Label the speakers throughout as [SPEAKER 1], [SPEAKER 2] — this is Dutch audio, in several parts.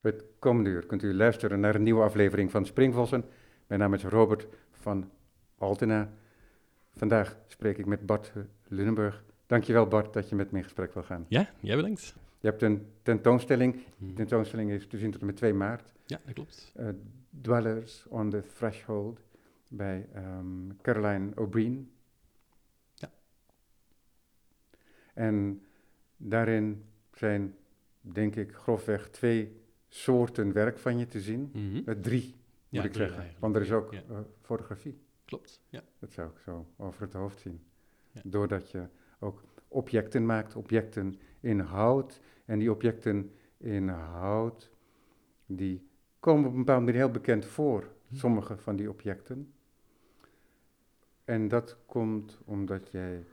[SPEAKER 1] Het komende uur kunt u luisteren naar een nieuwe aflevering van Springvossen. Mijn naam is Robert van Altena. Vandaag spreek ik met Bart Lunenburg. Dankjewel Bart dat je met me in gesprek wil gaan.
[SPEAKER 2] Ja, jij bedankt.
[SPEAKER 1] Je hebt een tentoonstelling. De
[SPEAKER 2] Hmm.
[SPEAKER 1] tentoonstelling is te zien tot en met 2 maart.
[SPEAKER 2] Ja, dat klopt.
[SPEAKER 1] Eh, Dwellers on the Threshold bij ehm, Caroline O'Brien.
[SPEAKER 2] Ja.
[SPEAKER 1] En daarin zijn, denk ik, grofweg twee soorten werk van je te zien.
[SPEAKER 2] Mhm.
[SPEAKER 1] Drie, moet
[SPEAKER 2] Ja,
[SPEAKER 1] ik
[SPEAKER 2] drie
[SPEAKER 1] zeggen.
[SPEAKER 2] eigenlijk.
[SPEAKER 1] Want er is ook
[SPEAKER 2] Ja.
[SPEAKER 1] eh, fotografie.
[SPEAKER 2] Klopt, ja.
[SPEAKER 1] Dat zou ik zo over het hoofd zien.
[SPEAKER 2] Ja.
[SPEAKER 1] Doordat je ook objecten maakt, objecten in hout. En die objecten in hout, die komen op een bepaalde manier heel bekend voor.
[SPEAKER 2] Hm.
[SPEAKER 1] Sommige van die objecten. En dat komt omdat jij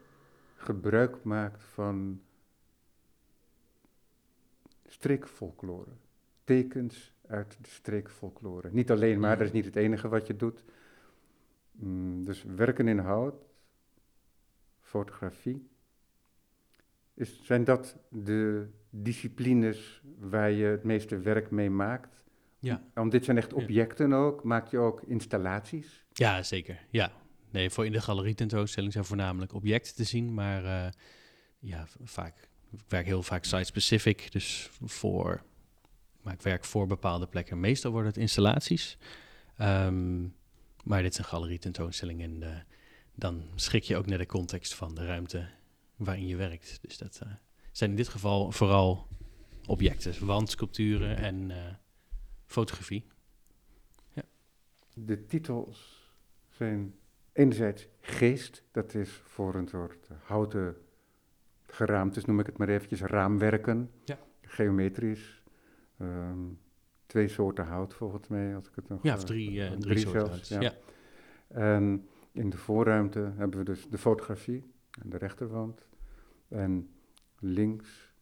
[SPEAKER 1] gebruik maakt van streekfolklore. Tekens uit de streekfolklore. Niet alleen maar,
[SPEAKER 2] Mhm.
[SPEAKER 1] dat is niet het enige wat je doet. Mm, dus werken in hout, fotografie. Is, zijn dat de disciplines waar je het meeste werk mee maakt?
[SPEAKER 2] Ja.
[SPEAKER 1] Want dit zijn echt
[SPEAKER 2] Ja.
[SPEAKER 1] objecten ook. Maak je ook installaties?
[SPEAKER 2] Ja, zeker. Ja. Nee, voor in de galerie tentoonstelling zijn voornamelijk objecten te zien, maar eh, ja, vaak, ik werk heel vaak site-specific, dus voor, ik maak werk voor bepaalde plekken. Meestal worden het installaties, Ehm, maar dit is een galerie tentoonstelling en eh, dan schik je ook naar de context van de ruimte waarin je werkt. Dus dat eh, zijn in dit geval vooral objecten, wandsculpturen en eh, fotografie.
[SPEAKER 1] De titels zijn enerzijds geest, dat is voor een soort houten geraamtes, noem ik het maar eventjes, raamwerken.
[SPEAKER 2] Ja.
[SPEAKER 1] Geometrisch. Ehm, twee soorten hout volgens mij, als ik het nog...
[SPEAKER 2] Ja, of drie, eh,
[SPEAKER 1] eh,
[SPEAKER 2] drie, soorten
[SPEAKER 1] zelfs,
[SPEAKER 2] hout. Ja.
[SPEAKER 1] En in de voorruimte hebben we dus de fotografie aan de rechterwand. En links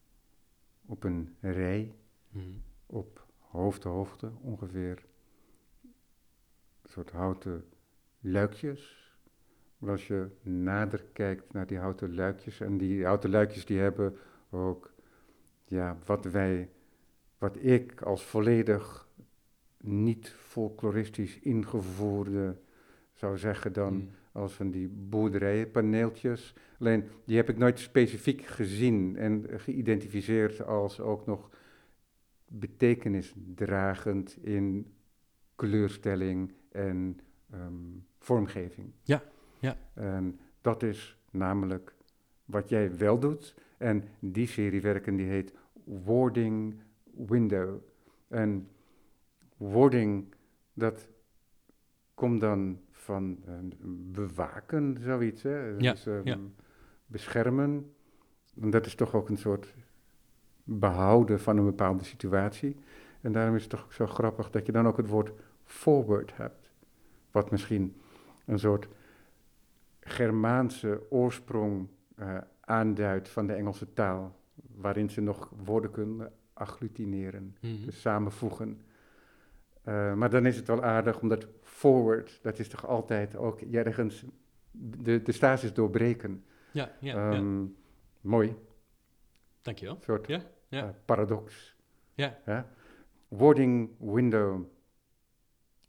[SPEAKER 1] op een rij
[SPEAKER 2] Mhm.
[SPEAKER 1] op hoofdhoogte ongeveer een soort houten luikjes. Maar als je nader kijkt naar die houten luikjes, en die houten luikjes die hebben ook ja, wat wij, wat ik als volledig niet folkloristisch ingevoerde zou zeggen dan
[SPEAKER 2] Mhm.
[SPEAKER 1] als van die boerderijenpaneeltjes. Alleen die heb ik nooit specifiek gezien en geïdentificeerd als ook nog betekenisdragend in kleurstelling en ehm, vormgeving.
[SPEAKER 2] Ja, ja.
[SPEAKER 1] En dat is namelijk wat jij wel doet. En die serie werken die heet Wording Window. En wording, dat komt dan van eh, bewaken, zoiets. Hè?
[SPEAKER 2] Ja,
[SPEAKER 1] Dus, ehm,
[SPEAKER 2] ja.
[SPEAKER 1] Beschermen. En dat is toch ook een soort behouden van een bepaalde situatie. En daarom is het toch ook zo grappig dat je dan ook het woord forward hebt. Wat misschien een soort Germaanse oorsprong eh, aanduidt van de Engelse taal. Waarin ze nog woorden kunnen agglutineren
[SPEAKER 2] Mhm.
[SPEAKER 1] dus samenvoegen. Eh, maar dan is het wel aardig, omdat forward, dat is toch altijd ook ergens de, de stasis doorbreken.
[SPEAKER 2] Ja, ja, ja.
[SPEAKER 1] Ehm, Mooi,
[SPEAKER 2] Dankjewel.
[SPEAKER 1] een soort
[SPEAKER 2] Ja, ja.
[SPEAKER 1] eh, paradox.
[SPEAKER 2] Ja.
[SPEAKER 1] Ja? Wording window.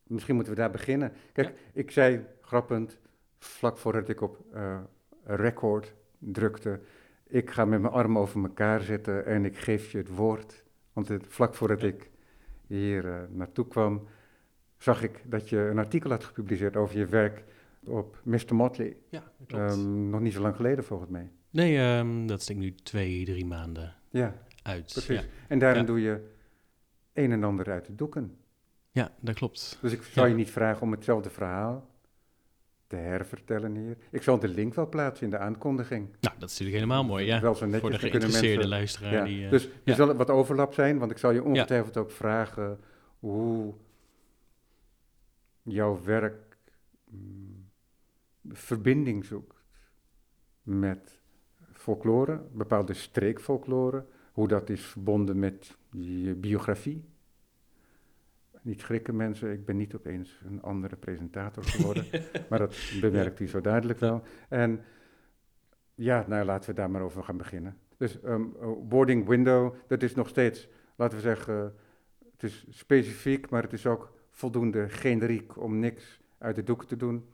[SPEAKER 1] Misschien moeten we daar beginnen. Kijk,
[SPEAKER 2] Ja.
[SPEAKER 1] ik zei grappend, vlak voordat ik op eh, record drukte, ik ga met mijn armen over elkaar zitten en ik geef je het woord. Want het, vlak voordat ik hier eh, naartoe kwam, zag ik dat je een artikel had gepubliceerd over je werk op Mr. Motley.
[SPEAKER 2] Ja, klopt.
[SPEAKER 1] Ehm, nog niet zo lang geleden volgens mij.
[SPEAKER 2] nee, ehm, dat steekt nu twee, drie maanden
[SPEAKER 1] Ja,
[SPEAKER 2] uit.
[SPEAKER 1] precies.
[SPEAKER 2] Ja.
[SPEAKER 1] En daarin
[SPEAKER 2] Ja.
[SPEAKER 1] doe je een en ander uit de doeken.
[SPEAKER 2] ja, dat klopt.
[SPEAKER 1] Dus ik zou je niet vragen om hetzelfde verhaal te hervertellen hier. Ik zal de link wel plaatsen in de aankondiging.
[SPEAKER 2] Nou, dat is natuurlijk helemaal mooi, ja.
[SPEAKER 1] Wel zo netjes,
[SPEAKER 2] Voor de geïnteresseerde
[SPEAKER 1] mensen-
[SPEAKER 2] luisteraar.
[SPEAKER 1] Ja,
[SPEAKER 2] Die, eh,
[SPEAKER 1] dus er
[SPEAKER 2] ja.
[SPEAKER 1] zal wat overlap zijn, want ik zal je ongetwijfeld ook vragen hoe jouw werk mm, verbinding zoekt met folklore, bepaalde streekfolklore, hoe dat is verbonden met je biografie. Niet schrikken mensen, ik ben niet opeens een andere presentator geworden, maar dat bemerkt u zo duidelijk wel. En ja, nou laten we daar maar over gaan beginnen. Dus eh, boarding window, dat is nog steeds, laten we zeggen, het is specifiek, maar het is ook voldoende generiek om niks uit de doeken te doen.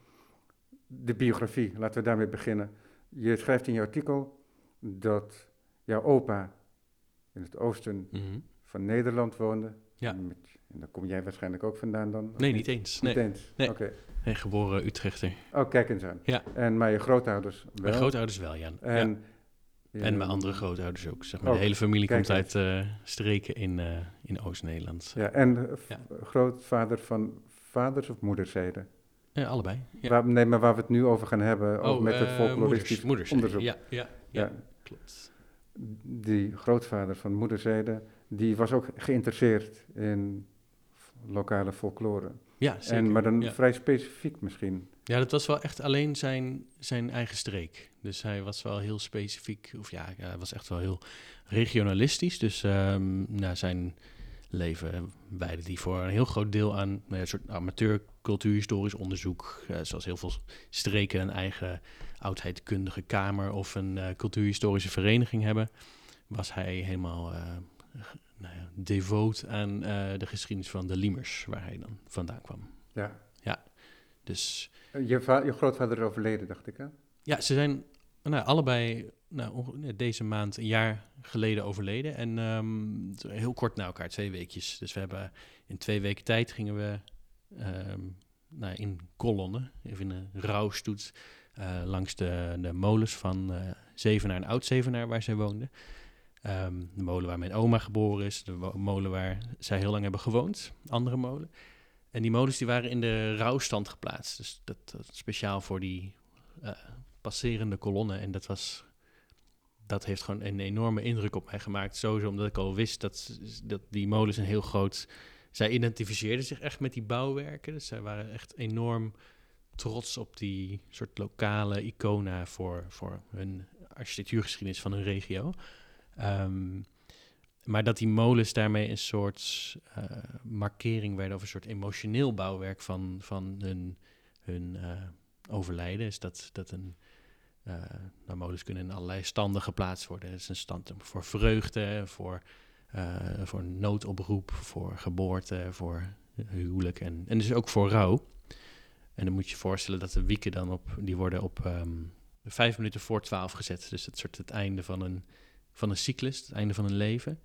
[SPEAKER 1] De biografie, laten we daarmee beginnen. Je schrijft in je artikel dat jouw opa in het oosten
[SPEAKER 2] Mhm.
[SPEAKER 1] Van Nederland woonde.
[SPEAKER 2] Ja.
[SPEAKER 1] Met- en daar kom jij waarschijnlijk ook vandaan dan?
[SPEAKER 2] Nee, niet eens.
[SPEAKER 1] Niet
[SPEAKER 2] Nee.
[SPEAKER 1] eens?
[SPEAKER 2] Nee. Geboren Utrechter.
[SPEAKER 1] Oh, kijk eens aan.
[SPEAKER 2] Ja.
[SPEAKER 1] En maar je grootouders wel?
[SPEAKER 2] Mijn grootouders wel, ja.
[SPEAKER 1] En,
[SPEAKER 2] ja. En mijn andere grootouders ook. Zeg maar.
[SPEAKER 1] Ook.
[SPEAKER 2] De hele familie komt uit eh, streken in, eh, in Oost-Nederland.
[SPEAKER 1] Ja, en eh,
[SPEAKER 2] Ja.
[SPEAKER 1] grootvader van vaders of moederszijde?
[SPEAKER 2] Ja, allebei. Ja.
[SPEAKER 1] Waar, nee, maar waar we het nu over gaan hebben, ook met het folkloristisch
[SPEAKER 2] moeders, moeders,
[SPEAKER 1] onderzoek.
[SPEAKER 2] Ja, ja, ja,
[SPEAKER 1] Ja.
[SPEAKER 2] klopt.
[SPEAKER 1] Die grootvader van moederszijde, die was ook geïnteresseerd in lokale folklore.
[SPEAKER 2] Ja, zeker.
[SPEAKER 1] En, maar dan
[SPEAKER 2] ja.
[SPEAKER 1] vrij specifiek misschien.
[SPEAKER 2] Ja, dat was wel echt alleen zijn, zijn eigen streek. Dus hij was wel heel specifiek, of ja, hij was echt wel heel regionalistisch. Dus ehm nou, zijn leven wijde die voor een heel groot deel aan nou een soort amateur cultuurhistorisch onderzoek. eh, zoals heel veel streken een eigen oudheidkundige kamer of een eh, cultuurhistorische vereniging hebben. Was hij helemaal eh, nou ja, devoot aan eh, de geschiedenis van de Liemers, waar hij dan vandaan kwam.
[SPEAKER 1] Ja.
[SPEAKER 2] Dus
[SPEAKER 1] Je, va- je grootvader is overleden, dacht ik, hè?
[SPEAKER 2] Ja, ze zijn nou, allebei nou, deze maand een jaar geleden overleden. En ehm, heel kort na elkaar, twee weekjes. Dus we hebben in twee weken tijd gingen we ehm, nou, in kolonnen, even in een rouwstoet, eh, langs de, de molens van eh Zevenaar en Oud-Zevenaar, waar zij woonden. Ehm, de molen waar mijn oma geboren is, de molen waar zij heel lang hebben gewoond, andere molen. En die molens die waren in de rouwstand geplaatst. Dus dat, dat speciaal voor die eh, passerende kolonne. En dat was. Dat heeft gewoon een enorme indruk op mij gemaakt. Sowieso omdat ik al wist dat, dat die molens een heel groot. Zij identificeerden zich echt met die bouwwerken. Dus zij waren echt enorm trots op die soort lokale icona voor, voor hun architectuurgeschiedenis van hun regio. Ehm, maar dat die molens daarmee een soort eh, markering werden of een soort emotioneel bouwwerk van, van hun, hun eh, overlijden. Is dat, dat een. eh nou, molens kunnen in allerlei standen geplaatst worden. Het is een stand voor vreugde, voor, voor noodoproep, voor geboorte, voor huwelijk en, en dus ook voor rouw. En dan moet je je voorstellen dat de wieken dan op, die worden op ehm, vijf minuten voor twaalf gezet. Dus het soort het einde van een, van een cyclus, het einde van een leven.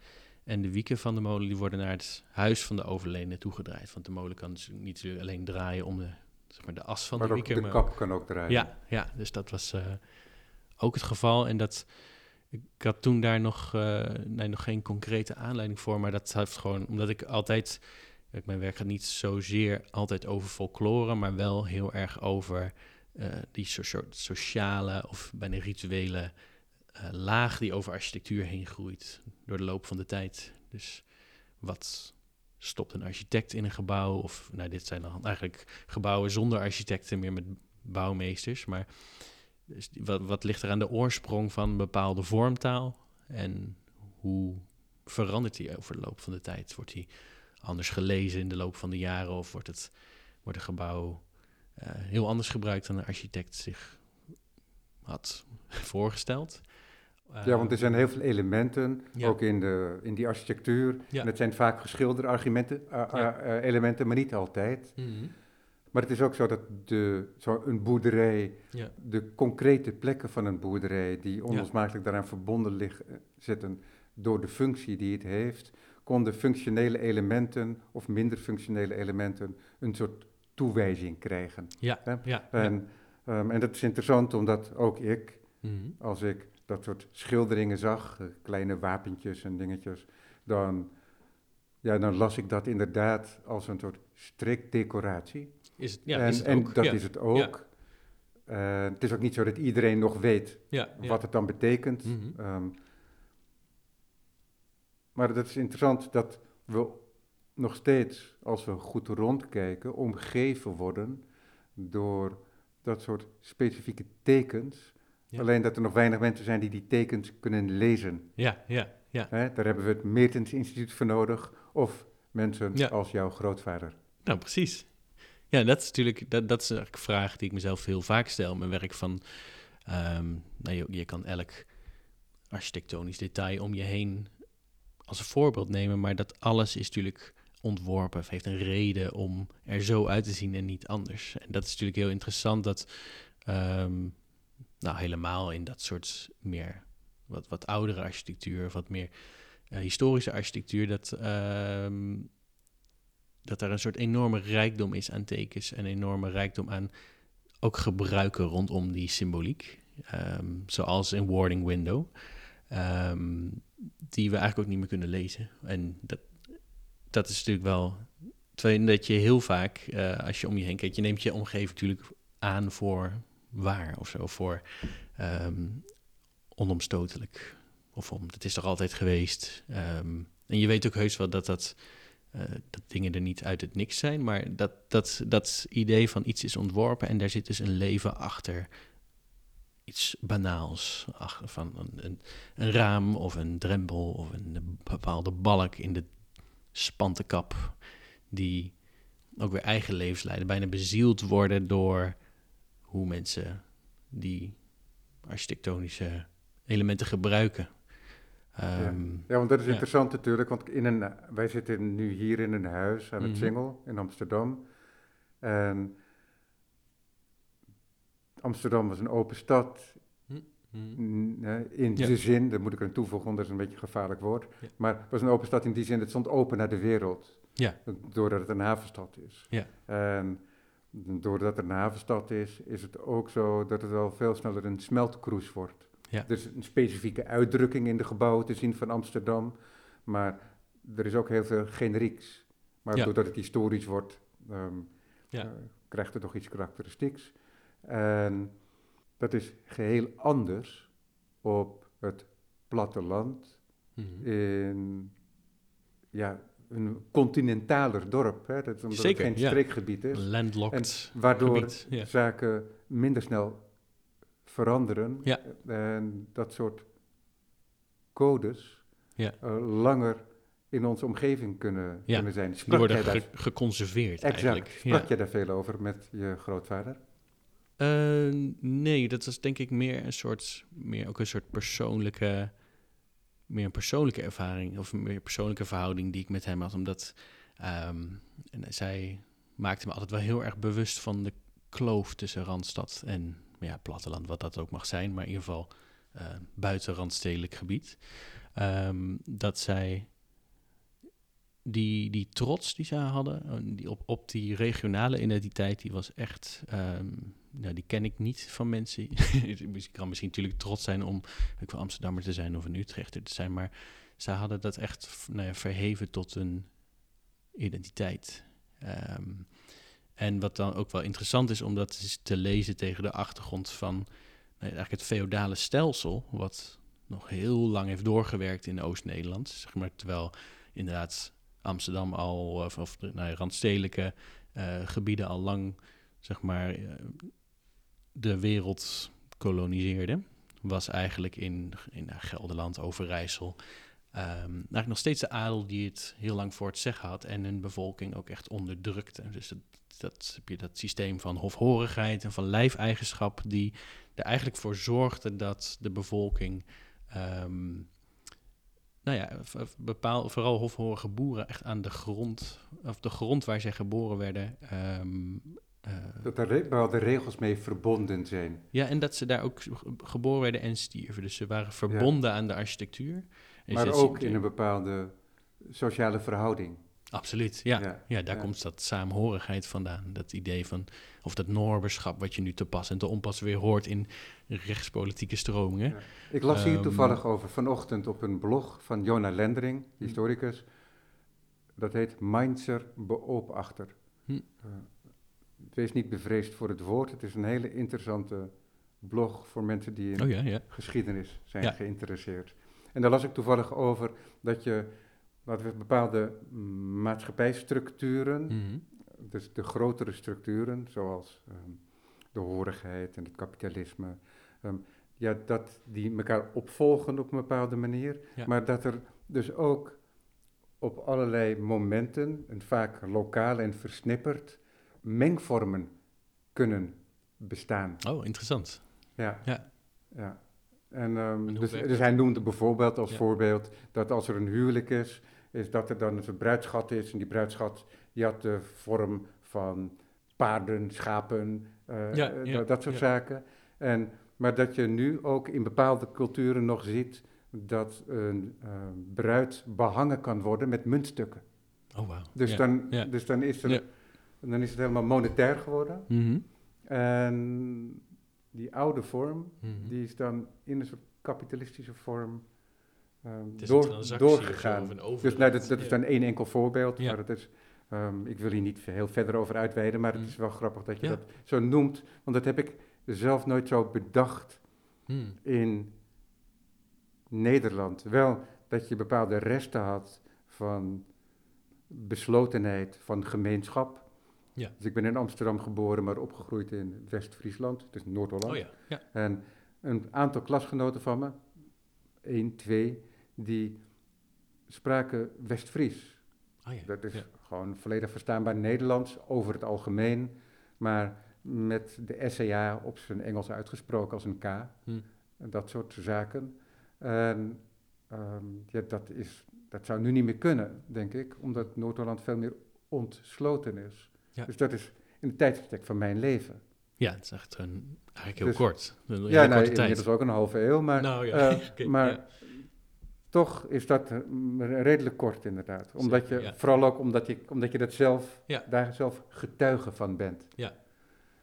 [SPEAKER 2] En de wieken van de molen die worden naar het huis van de overledene toegedraaid. Want de molen kan dus niet alleen draaien om de, zeg maar, de as van
[SPEAKER 1] maar
[SPEAKER 2] de
[SPEAKER 1] ook
[SPEAKER 2] wieken.
[SPEAKER 1] de
[SPEAKER 2] maar
[SPEAKER 1] kap kan ook draaien.
[SPEAKER 2] ja, ja, dus dat was eh, ook het geval. En dat, ik had toen daar nog, eh, nee, nog geen concrete aanleiding voor, maar dat heeft gewoon, omdat ik altijd, kijk, mijn werk gaat niet zozeer altijd over folklore, maar wel heel erg over eh, die so- soort sociale of bijna rituele laag die over architectuur heen groeit door de loop van de tijd. Dus wat stopt een architect in een gebouw? Of nou, dit zijn dan eigenlijk gebouwen zonder architecten, meer met bouwmeesters. Maar dus wat ligt er aan de oorsprong van een bepaalde vormtaal? En hoe verandert die over de loop van de tijd? Wordt die anders gelezen in de loop van de jaren? Of wordt, het, wordt een gebouw eh, heel anders gebruikt dan een architect zich had voorgesteld?
[SPEAKER 1] Ja, want er zijn heel veel elementen,
[SPEAKER 2] Ja.
[SPEAKER 1] ook in, de, in die architectuur.
[SPEAKER 2] Ja.
[SPEAKER 1] En het zijn vaak geschilderde argumenten, uh, uh,
[SPEAKER 2] Ja.
[SPEAKER 1] uh, elementen, maar niet altijd.
[SPEAKER 2] Mhm.
[SPEAKER 1] Maar het is ook zo dat de, zo een boerderij, de concrete plekken van een boerderij, die onlosmakelijk daaraan verbonden liggen, eh, zitten door de functie die het heeft, konden functionele elementen of minder functionele elementen een soort toewijzing krijgen.
[SPEAKER 2] Ja,
[SPEAKER 1] Hè?
[SPEAKER 2] ja, ja.
[SPEAKER 1] En, ehm, en dat is interessant omdat ook ik,
[SPEAKER 2] Mhm.
[SPEAKER 1] als ik dat soort schilderingen zag, eh, kleine wapentjes en dingetjes, dan, ja, dan las ik dat inderdaad als een soort strikdecoratie.
[SPEAKER 2] Is het, ja,
[SPEAKER 1] en
[SPEAKER 2] is het
[SPEAKER 1] en
[SPEAKER 2] ook.
[SPEAKER 1] dat
[SPEAKER 2] ja.
[SPEAKER 1] is het ook. Eh, het is ook niet zo dat iedereen nog weet wat het dan betekent.
[SPEAKER 2] Mhm.
[SPEAKER 1] Ehm, maar dat is interessant dat we nog steeds, als we goed rondkijken, omgeven worden door dat soort specifieke tekens.
[SPEAKER 2] Ja.
[SPEAKER 1] Alleen dat er nog weinig mensen zijn die die tekens kunnen lezen.
[SPEAKER 2] Ja, ja, ja.
[SPEAKER 1] Hè? Daar hebben we het Meertens Instituut voor nodig, of mensen
[SPEAKER 2] Ja.
[SPEAKER 1] als jouw grootvader.
[SPEAKER 2] Nou, precies. Ja, dat is natuurlijk dat, dat is een vraag die ik mezelf heel vaak stel mijn werk van... ehm, nou, je, je kan elk architectonisch detail om je heen als een voorbeeld nemen, maar dat alles is natuurlijk ontworpen of heeft een reden om er zo uit te zien en niet anders. En dat is natuurlijk heel interessant dat, ehm, nou helemaal in dat soort meer wat, wat oudere architectuur, wat meer uh, historische architectuur, dat, ehm, dat er een soort enorme rijkdom is aan tekens en enorme rijkdom aan ook gebruiken rondom die symboliek. Ehm, zoals in Warding Window, um, die we eigenlijk ook niet meer kunnen lezen. En dat, dat is natuurlijk wel. Terwijl dat je heel vaak, uh, als je om je heen kijkt, je neemt je omgeving natuurlijk aan voor waar of zo, voor um, onomstotelijk. Of om, het is toch altijd geweest. Um, en je weet ook heus wel dat, dat, uh, dat dingen er niet uit het niks zijn, maar dat, dat, dat idee van iets is ontworpen en daar zit dus een leven achter iets banaals. van een, een, een, raam of een drempel of een bepaalde balk in de spantenkap. Die ook weer eigen levens leiden. Bijna bezield worden door hoe mensen die architectonische elementen gebruiken.
[SPEAKER 1] ja. Ehm, ja. want dat is interessant natuurlijk, want in een, wij zitten nu hier in een huis aan het mm Singel in Amsterdam. En Amsterdam was een open stad. Mm In de zin, daar moet ik er aan toevoegen, want dat is een beetje een gevaarlijk woord. Maar het was een open stad in die zin, het stond open naar de wereld.
[SPEAKER 2] Ja.
[SPEAKER 1] Doordat het een havenstad is.
[SPEAKER 2] Ja.
[SPEAKER 1] En doordat het een havenstad is, is het ook zo dat het al veel sneller een smeltkroes wordt.
[SPEAKER 2] Ja.
[SPEAKER 1] Er is een specifieke uitdrukking in de gebouwen te zien van Amsterdam, maar er is ook heel veel generieks. Maar doordat het historisch wordt, um, ja. uh, krijgt het toch iets karakteristieks. En dat is geheel anders op het platteland mm in ja, een continentaler dorp. Hè, dat, omdat Zeker, het geen streekgebied is.
[SPEAKER 2] Landlocked
[SPEAKER 1] en waardoor zaken minder snel veranderen.
[SPEAKER 2] Ja.
[SPEAKER 1] En dat soort codes
[SPEAKER 2] ja.
[SPEAKER 1] Uh, langer in onze omgeving kunnen,
[SPEAKER 2] ja.
[SPEAKER 1] kunnen zijn.
[SPEAKER 2] Sprak Die worden ge geconserveerd
[SPEAKER 1] exact.
[SPEAKER 2] eigenlijk.
[SPEAKER 1] Sprak je daar veel over met je grootvader?
[SPEAKER 2] Uh, nee, dat was denk ik meer een soort, meer ook een soort persoonlijke, meer een persoonlijke ervaring of meer een persoonlijke verhouding die ik met hem had. Omdat um, en zij maakte me altijd wel heel erg bewust van de kloof tussen Randstad en ja, platteland, wat dat ook mag zijn, maar in ieder geval uh, buiten Randstedelijk gebied. Um, dat zij die, die trots die zij hadden, die op, op die regionale identiteit, die was echt um, nou, die ken ik niet van mensen. ik kan misschien natuurlijk trots zijn om ik wil Amsterdammer te zijn of een Utrechter te zijn, maar zij hadden dat echt nou ja, verheven tot een identiteit. Um, en wat dan ook wel interessant is om dat te lezen tegen de achtergrond van nou, eigenlijk het feodale stelsel, wat nog heel lang heeft doorgewerkt in Oost-Nederland. Zeg maar, terwijl inderdaad Amsterdam al, of, of nou, randstedelijke uh, gebieden al lang, zeg maar, uh, de wereld koloniseerde, was eigenlijk in, in Gelderland, Overijssel, um, nog steeds de adel die het heel lang voor het zeggen had en hun bevolking ook echt onderdrukte. Dus dat, heb je dat systeem van hofhorigheid en van lijfeigenschap die er eigenlijk voor zorgde dat de bevolking, um, nou ja, bepaal, vooral hofhorige boeren echt aan de grond, of de grond waar zij geboren werden,
[SPEAKER 1] uh, dat er bepaalde regels mee verbonden zijn.
[SPEAKER 2] Ja, en dat ze daar ook geboren werden en stierven. Dus ze waren verbonden aan de architectuur.
[SPEAKER 1] maar ook in een bepaalde sociale verhouding.
[SPEAKER 2] Absoluut, ja. Ja, ja daar komt dat saamhorigheid vandaan. Dat idee van, of dat norberschap wat je nu te pas en te onpas weer hoort in rechtspolitieke stromingen.
[SPEAKER 1] Ik las hier um, toevallig over vanochtend op een blog van Jona Lendering, hm. historicus. Dat heet Mainzer Beobachter. Hm. Uh, wees niet bevreesd voor het woord. Het is een hele interessante blog voor mensen die in
[SPEAKER 2] oh ja, ja.
[SPEAKER 1] geschiedenis zijn geïnteresseerd. En daar las ik toevallig over dat je, laten we bepaalde maatschappijstructuren, mm dus de grotere structuren, zoals um, de horigheid en het kapitalisme, um, ja, dat die elkaar opvolgen op een bepaalde manier, maar dat er dus ook op allerlei momenten, en vaak lokaal en versnipperd, mengvormen kunnen bestaan.
[SPEAKER 2] Oh, interessant.
[SPEAKER 1] Ja.
[SPEAKER 2] ja.
[SPEAKER 1] ja. En, um, dus, dus, hij noemde bijvoorbeeld als voorbeeld dat als er een huwelijk is is dat er dan een bruidschat is. En die bruidschat die had de vorm van paarden, schapen, eh,
[SPEAKER 2] Ja,
[SPEAKER 1] eh,
[SPEAKER 2] ja,
[SPEAKER 1] dat, soort zaken. En, maar dat je nu ook in bepaalde culturen nog ziet dat een eh, bruid behangen kan worden met muntstukken.
[SPEAKER 2] Oh, wauw.
[SPEAKER 1] Dus, dan, dus dan, is er,
[SPEAKER 2] Ja.
[SPEAKER 1] dan is het helemaal monetair geworden.
[SPEAKER 2] Mhm,
[SPEAKER 1] En die oude vorm,
[SPEAKER 2] mhm.
[SPEAKER 1] die is dan in een soort kapitalistische vorm ehm,
[SPEAKER 2] Het is een
[SPEAKER 1] door, doorgegaan.
[SPEAKER 2] of een
[SPEAKER 1] Dus nou, dat, dat is dan één enkel voorbeeld,
[SPEAKER 2] Ja.
[SPEAKER 1] maar het is, ehm, ik wil hier niet heel verder over uitweiden, maar het
[SPEAKER 2] Mm.
[SPEAKER 1] is wel grappig dat je
[SPEAKER 2] Ja.
[SPEAKER 1] dat zo noemt, want dat heb ik zelf nooit zo bedacht
[SPEAKER 2] Mhm.
[SPEAKER 1] in Nederland. Wel dat je bepaalde resten had van beslotenheid, van gemeenschap.
[SPEAKER 2] Ja.
[SPEAKER 1] Dus ik ben in Amsterdam geboren, maar opgegroeid in West-Friesland, dus Noord-Holland.
[SPEAKER 2] Oh ja, ja.
[SPEAKER 1] En een aantal klasgenoten van me, één, twee, die spraken West-Fries.
[SPEAKER 2] Oh ja.
[SPEAKER 1] Dat is gewoon volledig verstaanbaar Nederlands over het algemeen, maar met de SCA op zijn Engels uitgesproken als een K.
[SPEAKER 2] Hm.
[SPEAKER 1] En dat soort zaken. En ehm, ja, dat, is, dat zou nu niet meer kunnen, denk ik, omdat Noord-Holland veel meer ontsloten is.
[SPEAKER 2] Ja.
[SPEAKER 1] Dus dat is in het tijdsbestek van mijn leven.
[SPEAKER 2] Ja, het is echt een, eigenlijk heel
[SPEAKER 1] Dus-
[SPEAKER 2] kort. Een
[SPEAKER 1] ja, nou, inmiddels ook een halve eeuw, maar,
[SPEAKER 2] nou ja,
[SPEAKER 1] eh, maar
[SPEAKER 2] ja.
[SPEAKER 1] toch is dat eh, redelijk kort inderdaad. Omdat
[SPEAKER 2] Zeker,
[SPEAKER 1] je,
[SPEAKER 2] ja.
[SPEAKER 1] Vooral ook omdat je, omdat je dat zelf, daar zelf getuige van bent.
[SPEAKER 2] Ja.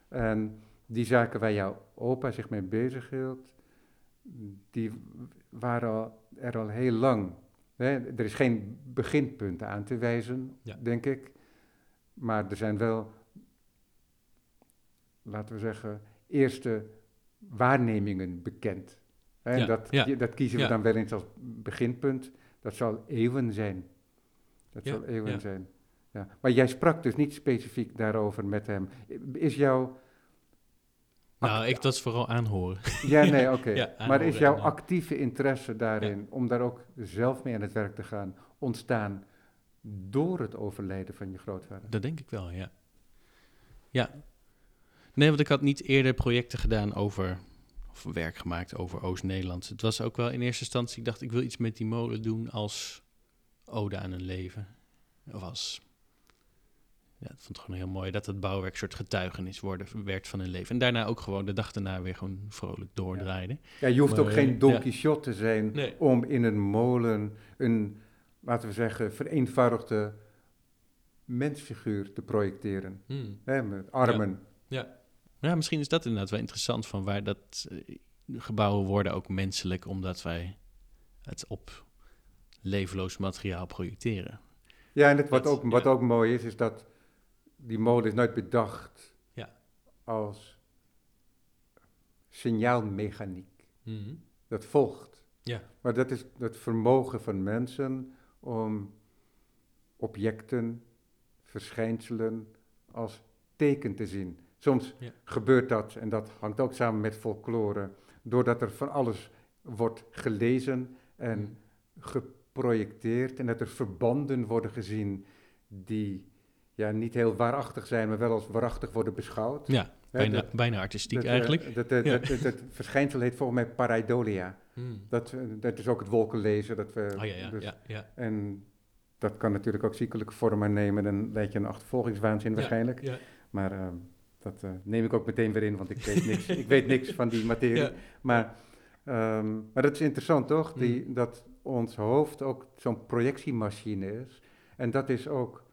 [SPEAKER 1] En die zaken waar jouw opa zich mee bezighield, die waren al, er al heel lang. Hè? Er is geen beginpunt aan te wijzen, denk ik. Maar er zijn wel, laten we zeggen, eerste waarnemingen bekend. En
[SPEAKER 2] Ja,
[SPEAKER 1] dat,
[SPEAKER 2] ja,
[SPEAKER 1] dat kiezen we
[SPEAKER 2] ja.
[SPEAKER 1] dan wel eens als beginpunt. Dat zal eeuwen zijn. Dat zal eeuwen zijn. Ja. Maar jij sprak dus niet specifiek daarover met hem. Is jouw...
[SPEAKER 2] Nou, ik dat is vooral aanhoren.
[SPEAKER 1] Ja, nee, oké. Maar is jouw actieve interesse daarin, om daar ook zelf mee aan het werk te gaan, ontstaan door het overlijden van je grootvader?
[SPEAKER 2] Dat denk ik wel, ja. Ja. Nee, want ik had niet eerder projecten gedaan over, of werk gemaakt over Oost-Nederland. Het was ook wel in eerste instantie, ik dacht, ik wil iets met die molen doen als ode aan een leven. Of als, ja, ik vond het gewoon heel mooi dat het bouwwerk een soort getuigenis worden, werd van een leven. En daarna ook gewoon de dag daarna weer gewoon vrolijk doordraaide.
[SPEAKER 1] Ja, je hoeft ook geen
[SPEAKER 2] eh,
[SPEAKER 1] Don
[SPEAKER 2] ja.
[SPEAKER 1] Quixote te zijn
[SPEAKER 2] Nee.
[SPEAKER 1] om in een molen een, laten we zeggen, vereenvoudigde mensfiguur te projecteren.
[SPEAKER 2] Hmm.
[SPEAKER 1] Hè, met armen.
[SPEAKER 2] Ja, misschien is dat inderdaad wel interessant van waar dat eh, gebouwen worden ook menselijk, omdat wij het op levenloos materiaal projecteren.
[SPEAKER 1] Ja, en het, wat,
[SPEAKER 2] Dat-
[SPEAKER 1] ook, wat
[SPEAKER 2] ja.
[SPEAKER 1] ook mooi is, is dat die molen is nooit bedacht
[SPEAKER 2] Ja.
[SPEAKER 1] als signaalmechaniek.
[SPEAKER 2] Mhm.
[SPEAKER 1] Dat volgt.
[SPEAKER 2] Ja.
[SPEAKER 1] Maar dat is het vermogen van mensen om objecten, verschijnselen als teken te zien. Soms
[SPEAKER 2] Ja.
[SPEAKER 1] gebeurt dat, en dat hangt ook samen met folklore, doordat er van alles wordt gelezen en geprojecteerd en dat er verbanden worden gezien die ja, niet heel waarachtig zijn, maar wel als waarachtig worden beschouwd.
[SPEAKER 2] Ja, bijna,
[SPEAKER 1] dat-
[SPEAKER 2] bijna artistiek
[SPEAKER 1] dat, eh,
[SPEAKER 2] eigenlijk.
[SPEAKER 1] Dat, dat,
[SPEAKER 2] Ja.
[SPEAKER 1] dat, verschijnsel heet volgens mij pareidolia.
[SPEAKER 2] Hmm.
[SPEAKER 1] Dat, eh, dat is ook het wolkenlezen. Dat we,
[SPEAKER 2] Oh ja, ja,
[SPEAKER 1] dus-
[SPEAKER 2] ja, ja.
[SPEAKER 1] En dat kan natuurlijk ook ziekelijke vorm aannemen. Dan leid je een achtervolgingswaanzin waarschijnlijk.
[SPEAKER 2] Ja,
[SPEAKER 1] Maar eh, dat neem ik ook meteen weer in, want ik weet niks, ik weet niks van die materie.
[SPEAKER 2] Ja.
[SPEAKER 1] Maar, ehm, maar dat is interessant toch? Die,
[SPEAKER 2] Mm.
[SPEAKER 1] Dat ons hoofd ook zo'n projectiemachine is. En dat is ook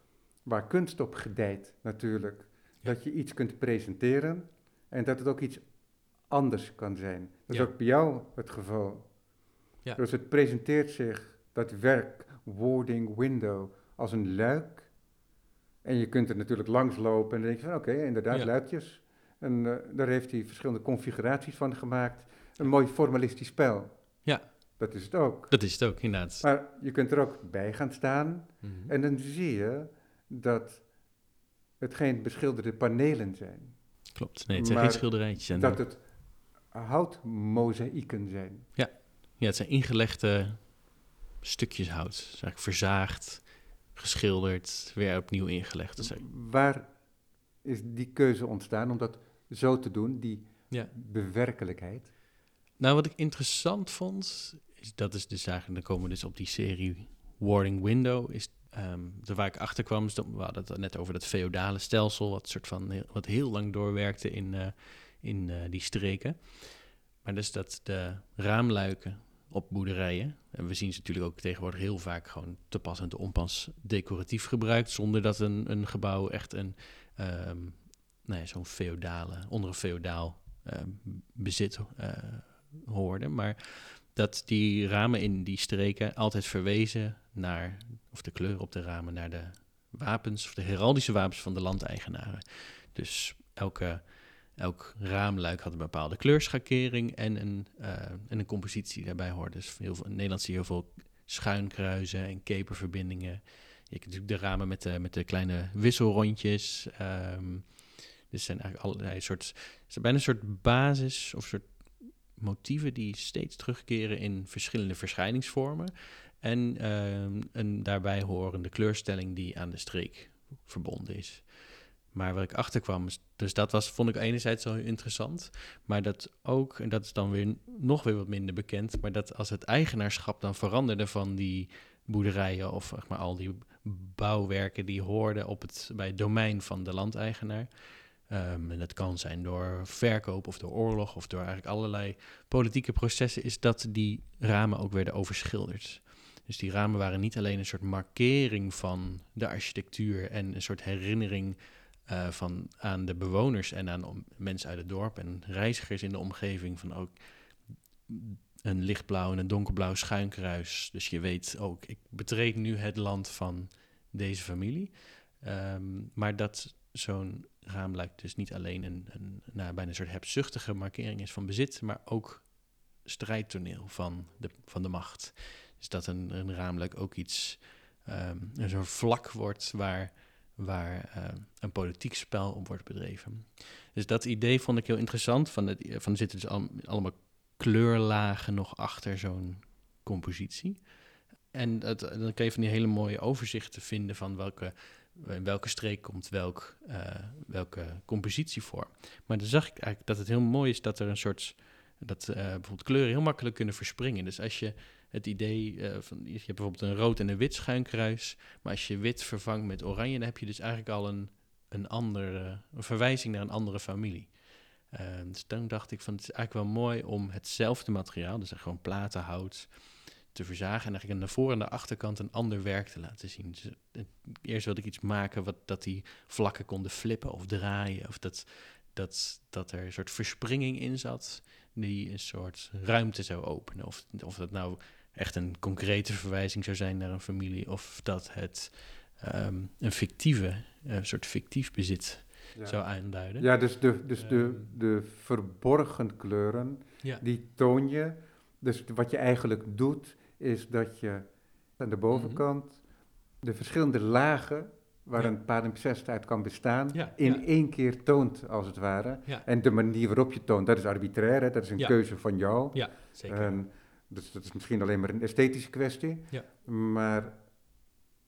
[SPEAKER 1] waar kunst op gedijt natuurlijk. Dat je iets kunt presenteren en dat het ook iets anders kan zijn. Dat
[SPEAKER 2] Ja.
[SPEAKER 1] is ook bij jou het geval.
[SPEAKER 2] Ja.
[SPEAKER 1] Dus het presenteert zich, dat werk, wording window, als een luik. En je kunt er natuurlijk langs lopen en dan denk je van oké, inderdaad,
[SPEAKER 2] Ja.
[SPEAKER 1] luikjes. En eh, daar heeft hij verschillende configuraties van gemaakt. Een mooi formalistisch spel.
[SPEAKER 2] Ja.
[SPEAKER 1] Dat is het ook.
[SPEAKER 2] Dat is het ook, inderdaad.
[SPEAKER 1] Maar je kunt er ook bij gaan staan
[SPEAKER 2] Mhm.
[SPEAKER 1] en dan zie je dat het geen beschilderde panelen zijn.
[SPEAKER 2] Klopt. Nee, het zijn
[SPEAKER 1] maar
[SPEAKER 2] geen schilderijtjes. En
[SPEAKER 1] Dat het houtmozaïeken zijn.
[SPEAKER 2] Ja, het zijn ingelegde stukjes hout. Eigenlijk verzaagd, geschilderd, weer opnieuw ingelegd. Dus
[SPEAKER 1] Waar is die keuze ontstaan om dat zo te doen, die
[SPEAKER 2] Ja.
[SPEAKER 1] bewerkelijkheid?
[SPEAKER 2] Nou, wat ik interessant vond, is dat is dus eigenlijk, dan komen we dus op die serie warding window is Um, waar ik achter kwam, we hadden het net over dat feodale stelsel, wat, soort van, wat heel lang doorwerkte in, uh, in uh, die streken. Maar dus dat de raamluiken op boerderijen, en we zien ze natuurlijk ook tegenwoordig heel vaak gewoon te pas en te onpas decoratief gebruikt, zonder dat een, een gebouw echt een, um, nou ja, zo'n feodale, onder een feodaal uh, bezit hoorde. Maar dat die ramen in die streken altijd verwezen naar, of de kleur op de ramen, naar de wapens, of de heraldische wapens van de landeigenaren. Dus elke, elk raamluik had een bepaalde kleurschakering en een, uh, en een compositie daarbij hoorde. Dus heel veel, in Nederland zie je heel veel schuinkruizen en keperverbindingen. Je hebt natuurlijk de ramen met de, met de kleine wisselrondjes. Um, dus zijn eigenlijk allerlei soort, zijn bijna een soort basis of soort motieven die steeds terugkeren in verschillende verschijningsvormen. En, uh, daarbij horende kleurstelling die aan de streek verbonden is. Maar waar ik achter kwam, dus dat was, vond ik enerzijds zo interessant. Maar dat ook, en dat is dan weer nog weer wat minder bekend, maar dat als het eigenaarschap dan veranderde van die boerderijen of zeg maar, al die bouwwerken die hoorden op het, bij het domein van de landeigenaar, Um, en dat kan zijn door verkoop of door oorlog of door eigenlijk allerlei politieke processen, is dat die ramen ook werden overschilderd. Dus die ramen waren niet alleen een soort markering van de architectuur en een soort herinnering uh, van, aan de bewoners en aan mensen uit het dorp en reizigers in de omgeving van ook een lichtblauw en een donkerblauw schuinkruis. Dus je weet ook, ik betreed nu het land van deze familie. Um, maar dat zo'n raamluik dus niet alleen een, een nou, bijna een soort hebzuchtige markering is van bezit, maar ook strijdtoneel van de, van de macht. Dus dat een, een raamluik ook iets, um, een soort vlak wordt waar, waar uh, een politiek spel op wordt bedreven. Dus dat idee vond ik heel interessant. Van, het, van er zitten dus al, allemaal kleurlagen nog achter zo'n compositie. En dat, dan kun je van die hele mooie overzichten vinden van welke in welke streek komt welk, uh, welke compositie voor. Maar dan zag ik eigenlijk dat het heel mooi is dat er een soort, dat uh, bijvoorbeeld kleuren heel makkelijk kunnen verspringen. Dus als je het idee uh, van, je hebt bijvoorbeeld een rood en een wit schuinkruis, maar als je wit vervangt met oranje, dan heb je dus eigenlijk al een, een andere, een verwijzing naar een andere familie. dus toen dacht ik van, het is eigenlijk wel mooi om hetzelfde materiaal, dus gewoon platen, hout, te verzagen en eigenlijk aan de voor- en de achterkant een ander werk te laten zien. Dus, eh, eerst wilde ik iets maken wat, dat die vlakken konden flippen of draaien, of dat, dat, dat er een soort verspringing in zat die een soort ruimte zou openen. Of, of dat nou echt een concrete verwijzing zou zijn naar een familie, of dat het um, een fictieve, een soort fictief bezit zou aanduiden.
[SPEAKER 1] Ja, dus de, dus de, ehm. de verborgen kleuren, ja. die toon je. Dus wat je eigenlijk doet, is dat je aan de bovenkant mhm. de verschillende lagen waar een palimpsest uit kan bestaan, in één keer toont, als het ware. En de manier waarop je toont, dat is arbitrair, hè? dat is een keuze van jou.
[SPEAKER 2] Ja, zeker.
[SPEAKER 1] En, dus dat is misschien alleen maar een esthetische kwestie. Maar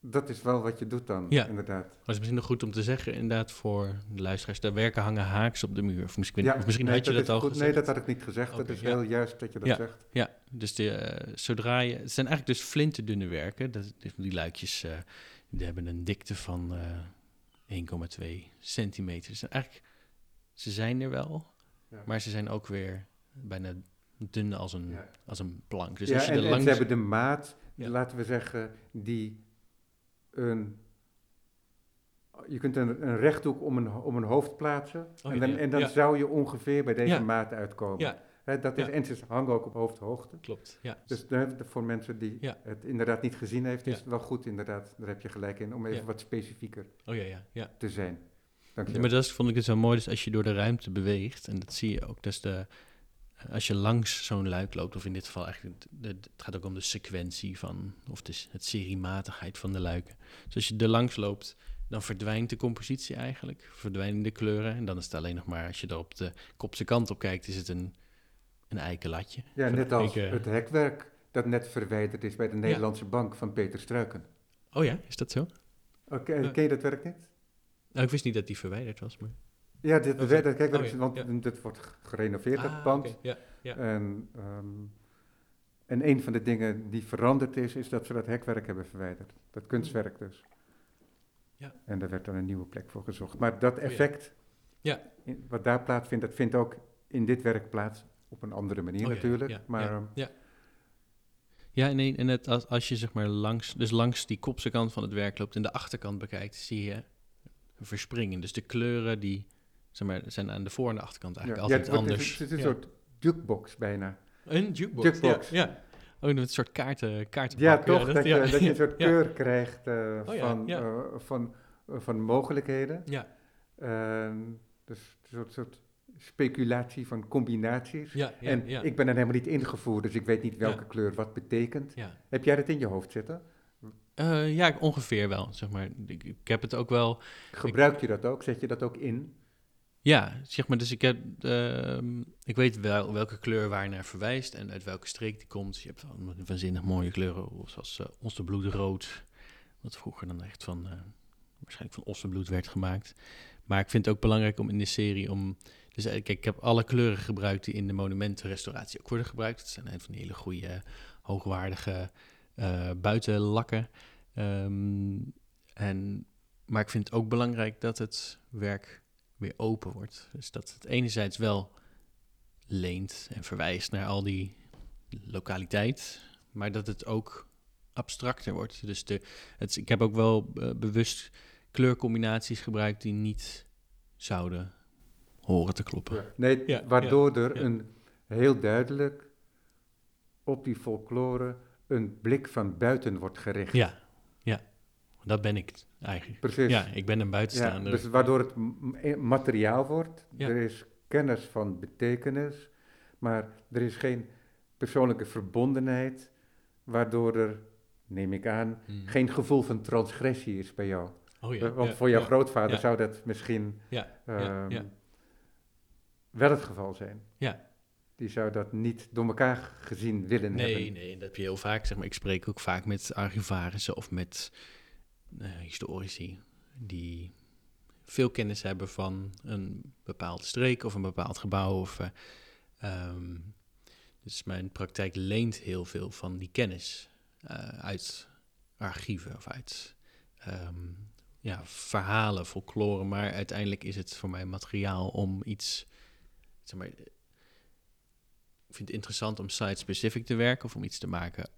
[SPEAKER 1] dat is wel wat je doet dan, ja. inderdaad.
[SPEAKER 2] Het is misschien nog goed om te zeggen, inderdaad, voor de luisteraars, daar werken hangen haaks op de muur. Of misschien, ja, of misschien had je dat, al gezegd.
[SPEAKER 1] Nee, dat had ik niet gezegd. Okay, dat is heel juist dat je dat zegt.
[SPEAKER 2] Ja, dus de, uh, zodra je... Het zijn eigenlijk dus flinterdunne werken. Dat, die luikjes uh, die hebben een dikte van uh, eh, 1,2 centimeter. Dus eigenlijk, ze zijn er wel, maar ze zijn ook weer bijna dun als een, als een plank. Dus
[SPEAKER 1] ja,
[SPEAKER 2] als je
[SPEAKER 1] en, ze hebben de maat, laten we zeggen, die een, je kunt een, een rechthoek om een, om een hoofd plaatsen. Oh, en dan, en dan zou je ongeveer bij deze maat uitkomen. He, dat is, En ze hangen ook op hoofdhoogte.
[SPEAKER 2] Klopt, ja.
[SPEAKER 1] Dus voor mensen die het inderdaad niet gezien heeft, is het wel goed inderdaad, daar heb je gelijk in, om even wat specifieker
[SPEAKER 2] oh, ja, ja,
[SPEAKER 1] te zijn.
[SPEAKER 2] Maar dat vond ik het zo mooi, dus als je door de ruimte beweegt, en dat zie je ook, dus de, als je langs zo'n luik loopt, of in dit geval eigenlijk, het gaat ook om de sequentie van, of de, het seriematigheid van de luiken. Dus als je er langs loopt, dan verdwijnt de compositie eigenlijk, verdwijnen de kleuren. En dan is het alleen nog maar, als je er op de kopse kant op kijkt, is het een, een eikenlatje.
[SPEAKER 1] Ja, net als het hekwerk dat net verwijderd is bij de Nederlandse Bank van Peter Struiken.
[SPEAKER 2] Oh ja, is dat zo?
[SPEAKER 1] Oké, ken je dat werk niet?
[SPEAKER 2] Nou, ik wist niet dat die verwijderd was, maar...
[SPEAKER 1] Ja, dit, okay. dat, kijk, oh, want dit wordt gerenoveerd, ah, het pand.
[SPEAKER 2] Ja, ja.
[SPEAKER 1] En um, En een van de dingen die veranderd is, is dat ze dat hekwerk hebben verwijderd. Dat kunstwerk dus.
[SPEAKER 2] Ja.
[SPEAKER 1] En daar werd dan een nieuwe plek voor gezocht. Maar dat effect,
[SPEAKER 2] Ja.
[SPEAKER 1] in- wat daar plaatsvindt, dat vindt ook in dit werk plaats. Op een andere manier
[SPEAKER 2] Oh
[SPEAKER 1] natuurlijk.
[SPEAKER 2] ja,
[SPEAKER 1] maar
[SPEAKER 2] ja,
[SPEAKER 1] ehm,
[SPEAKER 2] ja. Ja, nee, en het, als, als je zeg maar langs, dus langs die kopse kant van het werk loopt en de achterkant bekijkt, zie je een verspringen. Dus de kleuren die zeg maar, zijn aan de voor- en de achterkant eigenlijk altijd
[SPEAKER 1] het,
[SPEAKER 2] anders.
[SPEAKER 1] Het is een soort jukebox bijna.
[SPEAKER 2] Een jukebox.
[SPEAKER 1] Jukebox.
[SPEAKER 2] Ja. Oh, een soort kaarten,
[SPEAKER 1] Ja, toch? Dat, je, dat je een soort keur krijgt eh,
[SPEAKER 2] Oh
[SPEAKER 1] van, eh, van, eh, van mogelijkheden.
[SPEAKER 2] Ja,
[SPEAKER 1] Ehm, dus een soort, soort speculatie van combinaties.
[SPEAKER 2] ja, ja.
[SPEAKER 1] en
[SPEAKER 2] ja.
[SPEAKER 1] ik ben er helemaal niet ingevoerd, dus ik weet niet welke kleur wat betekent. Heb jij dat in je hoofd zitten?
[SPEAKER 2] Eh, ja, ongeveer wel, zeg maar. Ik, ik heb het ook wel...
[SPEAKER 1] Gebruik je dat ook? Zet je dat ook in?
[SPEAKER 2] Ja, zeg maar, dus ik heb... ehm, ik weet wel welke kleur waar naar verwijst en uit welke streek die komt. Je hebt waanzinnig mooie kleuren, zoals uh, ossenbloedrood. Wat vroeger dan echt van... eh, waarschijnlijk van ossenbloed werd gemaakt. Maar ik vind het ook belangrijk om in de serie om... Dus eh, kijk, ik heb alle kleuren gebruikt die in de monumentenrestauratie ook worden gebruikt. Het zijn van die hele goede, hoogwaardige eh, buitenlakken. Ehm, en, maar ik vind het ook belangrijk dat het werk weer open wordt. Dus dat het enerzijds wel leent en verwijst naar al die lokaliteit, maar dat het ook abstracter wordt. Dus de, het, ik heb ook wel uh, bewust kleurcombinaties gebruikt die niet zouden horen te kloppen.
[SPEAKER 1] Ja. Nee,
[SPEAKER 2] Ja,
[SPEAKER 1] waardoor
[SPEAKER 2] ja,
[SPEAKER 1] er
[SPEAKER 2] ja.
[SPEAKER 1] een heel duidelijk op die folklore een blik van buiten wordt gericht.
[SPEAKER 2] Ja, ja. Dat ben ik eigenlijk.
[SPEAKER 1] Precies.
[SPEAKER 2] Ja, ik ben een
[SPEAKER 1] Ja,
[SPEAKER 2] buitenstaander.
[SPEAKER 1] dus waardoor het e- materiaal wordt.
[SPEAKER 2] Ja.
[SPEAKER 1] Er is kennis van betekenis, maar er is geen persoonlijke verbondenheid, waardoor er, neem ik aan,
[SPEAKER 2] Hmm.
[SPEAKER 1] geen gevoel van transgressie is bij jou.
[SPEAKER 2] Oh ja,
[SPEAKER 1] Want
[SPEAKER 2] ja,
[SPEAKER 1] voor jouw
[SPEAKER 2] ja,
[SPEAKER 1] grootvader
[SPEAKER 2] ja.
[SPEAKER 1] zou dat misschien
[SPEAKER 2] Ja,
[SPEAKER 1] ehm,
[SPEAKER 2] ja.
[SPEAKER 1] Wel het geval zijn.
[SPEAKER 2] Ja.
[SPEAKER 1] Die zou dat niet door elkaar gezien willen
[SPEAKER 2] Nee,
[SPEAKER 1] hebben.
[SPEAKER 2] nee, dat heb je heel vaak. Zeg maar, ik spreek ook vaak met archivarissen of met eh, historici die veel kennis hebben van een bepaalde streek of een bepaald gebouw. Of, eh, ehm, dus mijn praktijk leent heel veel van die kennis eh, uit archieven of uit ehm, ja, verhalen, folklore. Maar uiteindelijk is het voor mij materiaal om iets, zeg maar, ik vind het interessant om site-specific te werken of om iets te maken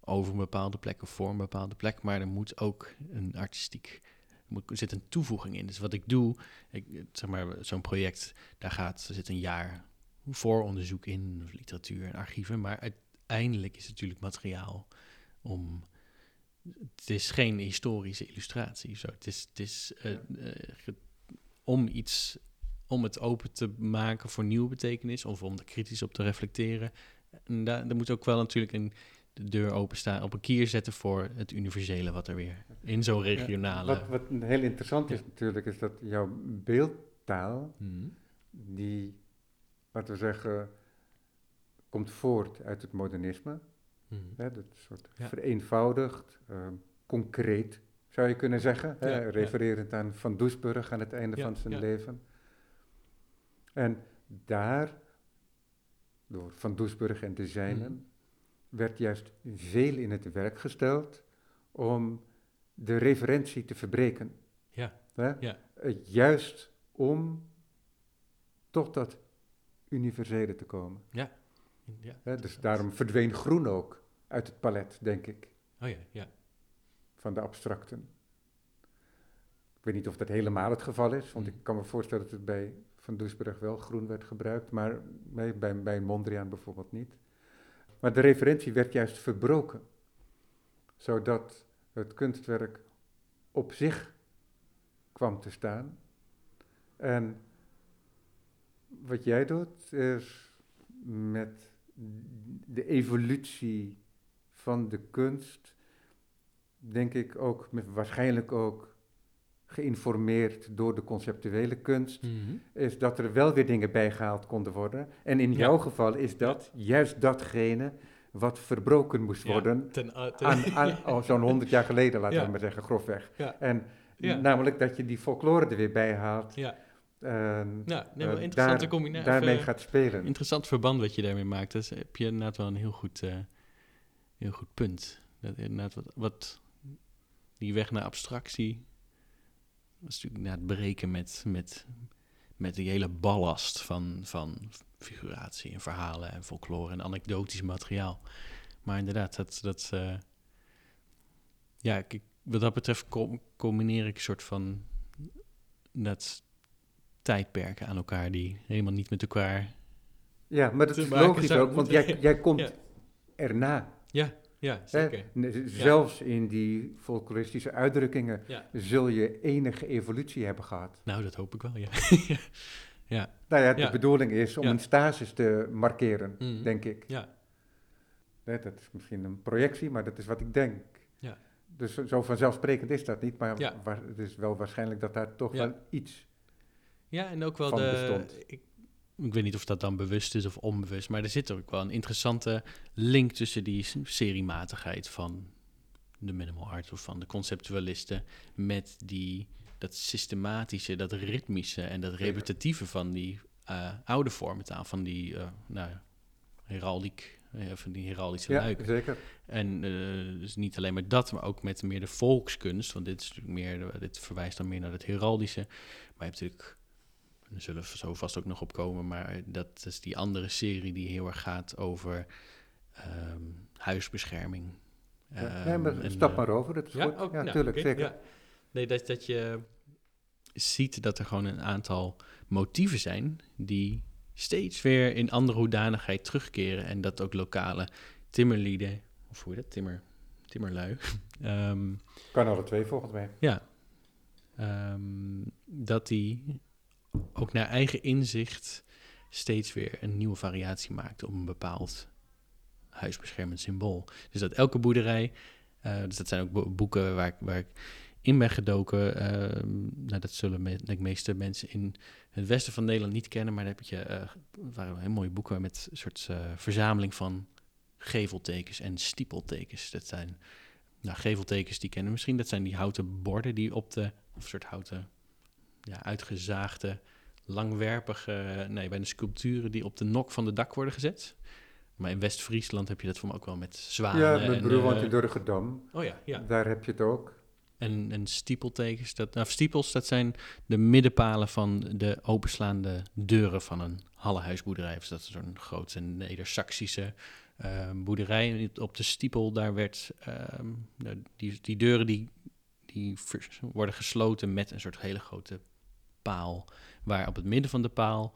[SPEAKER 2] over een bepaalde plek of voor een bepaalde plek, maar er moet ook een artistiek, er, moet, er zit een toevoeging in. Dus wat ik doe, ik, zeg maar, zo'n project, daar gaat, er zit een jaar vooronderzoek in, of literatuur en archieven, maar uiteindelijk is het natuurlijk materiaal om, het is geen historische illustratie, zo. het is, het is eh, eh, om iets om het open te maken voor nieuwe betekenis of om er kritisch op te reflecteren. En daar, er moet ook wel natuurlijk een, de deur openstaan, op een kier zetten voor het universele wat er weer in zo'n
[SPEAKER 1] Ja,
[SPEAKER 2] regionale...
[SPEAKER 1] Wat, wat heel interessant is natuurlijk, is dat jouw beeldtaal,
[SPEAKER 2] Mhm.
[SPEAKER 1] die, laten we zeggen, komt voort uit het modernisme.
[SPEAKER 2] Mhm.
[SPEAKER 1] Hè, dat soort
[SPEAKER 2] Ja.
[SPEAKER 1] vereenvoudigd, ehm, concreet, zou je kunnen zeggen. hè, refererend aan Van Doesburg aan het einde van zijn leven. En daar, door Van Doesburg en de zijnen,
[SPEAKER 2] Mhm.
[SPEAKER 1] werd juist veel in het werk gesteld om de referentie te verbreken.
[SPEAKER 2] Ja,
[SPEAKER 1] Hè?
[SPEAKER 2] ja.
[SPEAKER 1] Juist om tot dat universele te komen.
[SPEAKER 2] ja.
[SPEAKER 1] Hè? Dus daarom verdween groen ook uit het palet, denk ik,
[SPEAKER 2] Oh ja, ja.
[SPEAKER 1] van de abstracten. Ik weet niet of dat helemaal het geval is, want
[SPEAKER 2] Mm.
[SPEAKER 1] ik kan me voorstellen dat het bij Van Doesburg wel groen werd gebruikt, maar bij, bij Mondriaan bijvoorbeeld niet. Maar de referentie werd juist verbroken, zodat het kunstwerk op zich kwam te staan. En wat jij doet, is met de evolutie van de kunst, denk ik ook, met, waarschijnlijk ook geïnformeerd door de conceptuele kunst,
[SPEAKER 2] Mhm.
[SPEAKER 1] is dat er wel weer dingen bijgehaald konden worden. En in
[SPEAKER 2] Ja.
[SPEAKER 1] jouw geval is dat juist datgene wat verbroken moest
[SPEAKER 2] Ja,
[SPEAKER 1] worden.
[SPEAKER 2] ten, uh, ten-
[SPEAKER 1] Aan, aan, oh, zo'n honderd jaar geleden, laten
[SPEAKER 2] Ja.
[SPEAKER 1] we maar zeggen, grofweg. En namelijk dat je die folklore er weer bij haalt.
[SPEAKER 2] Ja.
[SPEAKER 1] en,
[SPEAKER 2] Ja, nee,
[SPEAKER 1] eh,
[SPEAKER 2] wel interessante
[SPEAKER 1] daar-
[SPEAKER 2] combinatie.
[SPEAKER 1] daarmee gaat spelen.
[SPEAKER 2] Interessant verband wat je daarmee maakt. Dus heb je inderdaad wel een heel goed, eh, heel goed punt. Dat inderdaad wat, wat die weg naar abstractie dat is natuurlijk inderdaad breken met, met, met die hele ballast van, van figuratie en verhalen en folklore en anekdotisch materiaal. Maar inderdaad, dat, dat uh, ja, ik, wat dat betreft combineer ik een soort van dat tijdperken aan elkaar die helemaal niet met elkaar.
[SPEAKER 1] Ja, maar dat is logisch ook, want jij, jij komt erna.
[SPEAKER 2] Ja, ja, zeker.
[SPEAKER 1] Zelfs in die folkloristische uitdrukkingen zul je enige evolutie hebben gehad.
[SPEAKER 2] Nou, dat hoop ik wel, ja. ja.
[SPEAKER 1] Nou ja, de bedoeling is om een stasis te markeren, mhm. denk ik.
[SPEAKER 2] Ja.
[SPEAKER 1] dat is misschien een projectie, maar dat is wat ik denk.
[SPEAKER 2] Ja.
[SPEAKER 1] Dus zo vanzelfsprekend is dat niet, maar het is wel waarschijnlijk dat daar toch wel iets
[SPEAKER 2] ja, en ook wel de. Ik, ik weet niet of dat dan bewust is of onbewust, maar er zit ook wel een interessante link tussen die seriematigheid van de minimal art of van de conceptualisten met die, dat systematische, dat ritmische en dat repetitieve van die uh, oude vormentaal, van die uh, nou, heraldiek, uh, van die heraldische
[SPEAKER 1] ja, zeker.
[SPEAKER 2] En dus niet alleen maar dat, maar ook met meer de volkskunst, want dit is natuurlijk meer, dit verwijst dan meer naar het heraldische, maar je hebt natuurlijk daar zullen we zo vast ook nog op komen. Maar dat is die andere serie die heel erg gaat over ehm, huisbescherming.
[SPEAKER 1] Ja, nee, maar ehm, stap maar eh, over, dat is ja? goed. ja, natuurlijk, nou, zeker.
[SPEAKER 2] Nee, dat, dat je ziet dat er gewoon een aantal motieven zijn die steeds weer in andere hoedanigheid terugkeren. En dat ook lokale timmerlieden, of hoe je dat, timmer, timmerlui. um,
[SPEAKER 1] kan alle twee volgens mij.
[SPEAKER 2] Ja. dat die ook naar eigen inzicht steeds weer een nieuwe variatie maakt op een bepaald huisbeschermend symbool. Dus dat elke boerderij, uh, dus dat zijn ook boeken waar waar ik in ben gedoken. Uh, nou, dat zullen me, de meeste mensen in het westen van Nederland niet kennen, maar dan heb je uh, waren heel mooie boeken met een soort verzameling van geveltekens en stiepeltekens. Dat zijn nou, geveltekens die kennen misschien. Dat zijn die houten borden die op de, of soort houten ja, uitgezaagde, langwerpige, nee, bijna sculpturen die op de nok van de dak worden gezet. Maar in West-Friesland heb je dat voor me ook wel met zwanen.
[SPEAKER 1] Ja, met in Durgedam.
[SPEAKER 2] Oh ja, ja.
[SPEAKER 1] Daar heb je het ook.
[SPEAKER 2] En, en stiepeltekens, dat, nou, stiepels, dat zijn de middenpalen van de openslaande deuren van een hallehuisboerderij. Dus dat is zo'n grote Neder-Saxische uh, boerderij. Op de stiepel, daar werd, uh, die, die deuren die, die worden gesloten met een soort hele grote paal, waar op het midden van de paal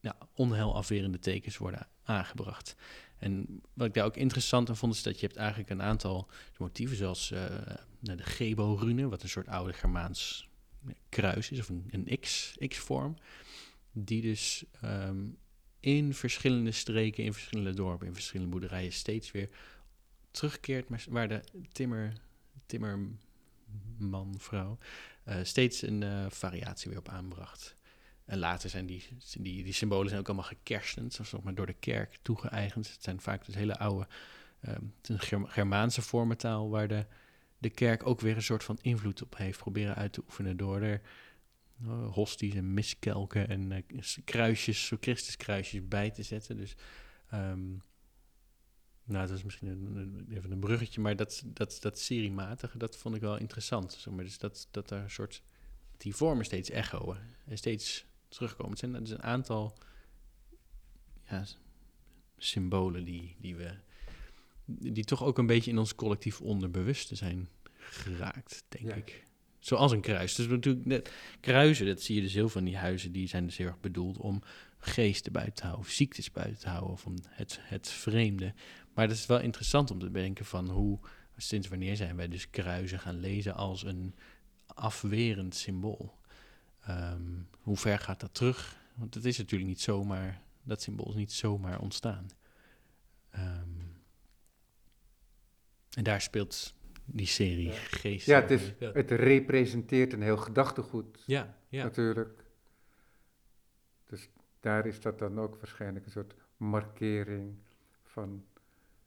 [SPEAKER 2] ja, onheilafwerende tekens worden aangebracht. En wat ik daar ook interessant aan vond, is dat je hebt eigenlijk een aantal motieven, zoals uh, de Gebo-rune, wat een soort oude Germaans kruis is, of een, een X, X-vorm, die dus ehm, in verschillende streken, in verschillende dorpen, in verschillende boerderijen steeds weer terugkeert, maar waar de timmer, timmerman, vrouw, uh, steeds een uh, variatie weer op aanbracht. En later zijn die, die, die symbolen zijn ook allemaal gekerstend, zoals maar door de kerk toegeëigend. Het zijn vaak dus hele oude, uh, een Germaanse vormentaal, waar de, de kerk ook weer een soort van invloed op heeft proberen uit te oefenen door er uh, hosties en miskelken en kruisjes, Christuskruisjes bij te zetten. Dus um, nou, dat is misschien een, even een bruggetje, maar dat, dat, dat seriematige, dat vond ik wel interessant. Zeg maar. Dus dat, dat er een soort, die vormen steeds echoen en steeds terugkomen. Het zijn, is een aantal ja, symbolen die, die we, die toch ook een beetje in ons collectief onderbewuste zijn geraakt, denk ik. Zoals een kruis. Dus natuurlijk, net, kruisen, dat zie je dus heel veel van die huizen, die zijn dus heel erg bedoeld om geesten buiten te houden, of ziektes buiten te houden, of om het, het vreemde. Maar het is wel interessant om te bedenken van hoe, sinds wanneer zijn wij dus kruisen gaan lezen als een afwerend symbool. Ehm, hoe ver gaat dat terug? Want het is natuurlijk niet zomaar, dat symbool is niet zomaar ontstaan. Ehm, en daar speelt die serie ja. geest.
[SPEAKER 1] Ja, het, is, het representeert een heel gedachtegoed.
[SPEAKER 2] Ja, ja.
[SPEAKER 1] Natuurlijk. Daar is dat dan ook waarschijnlijk een soort markering van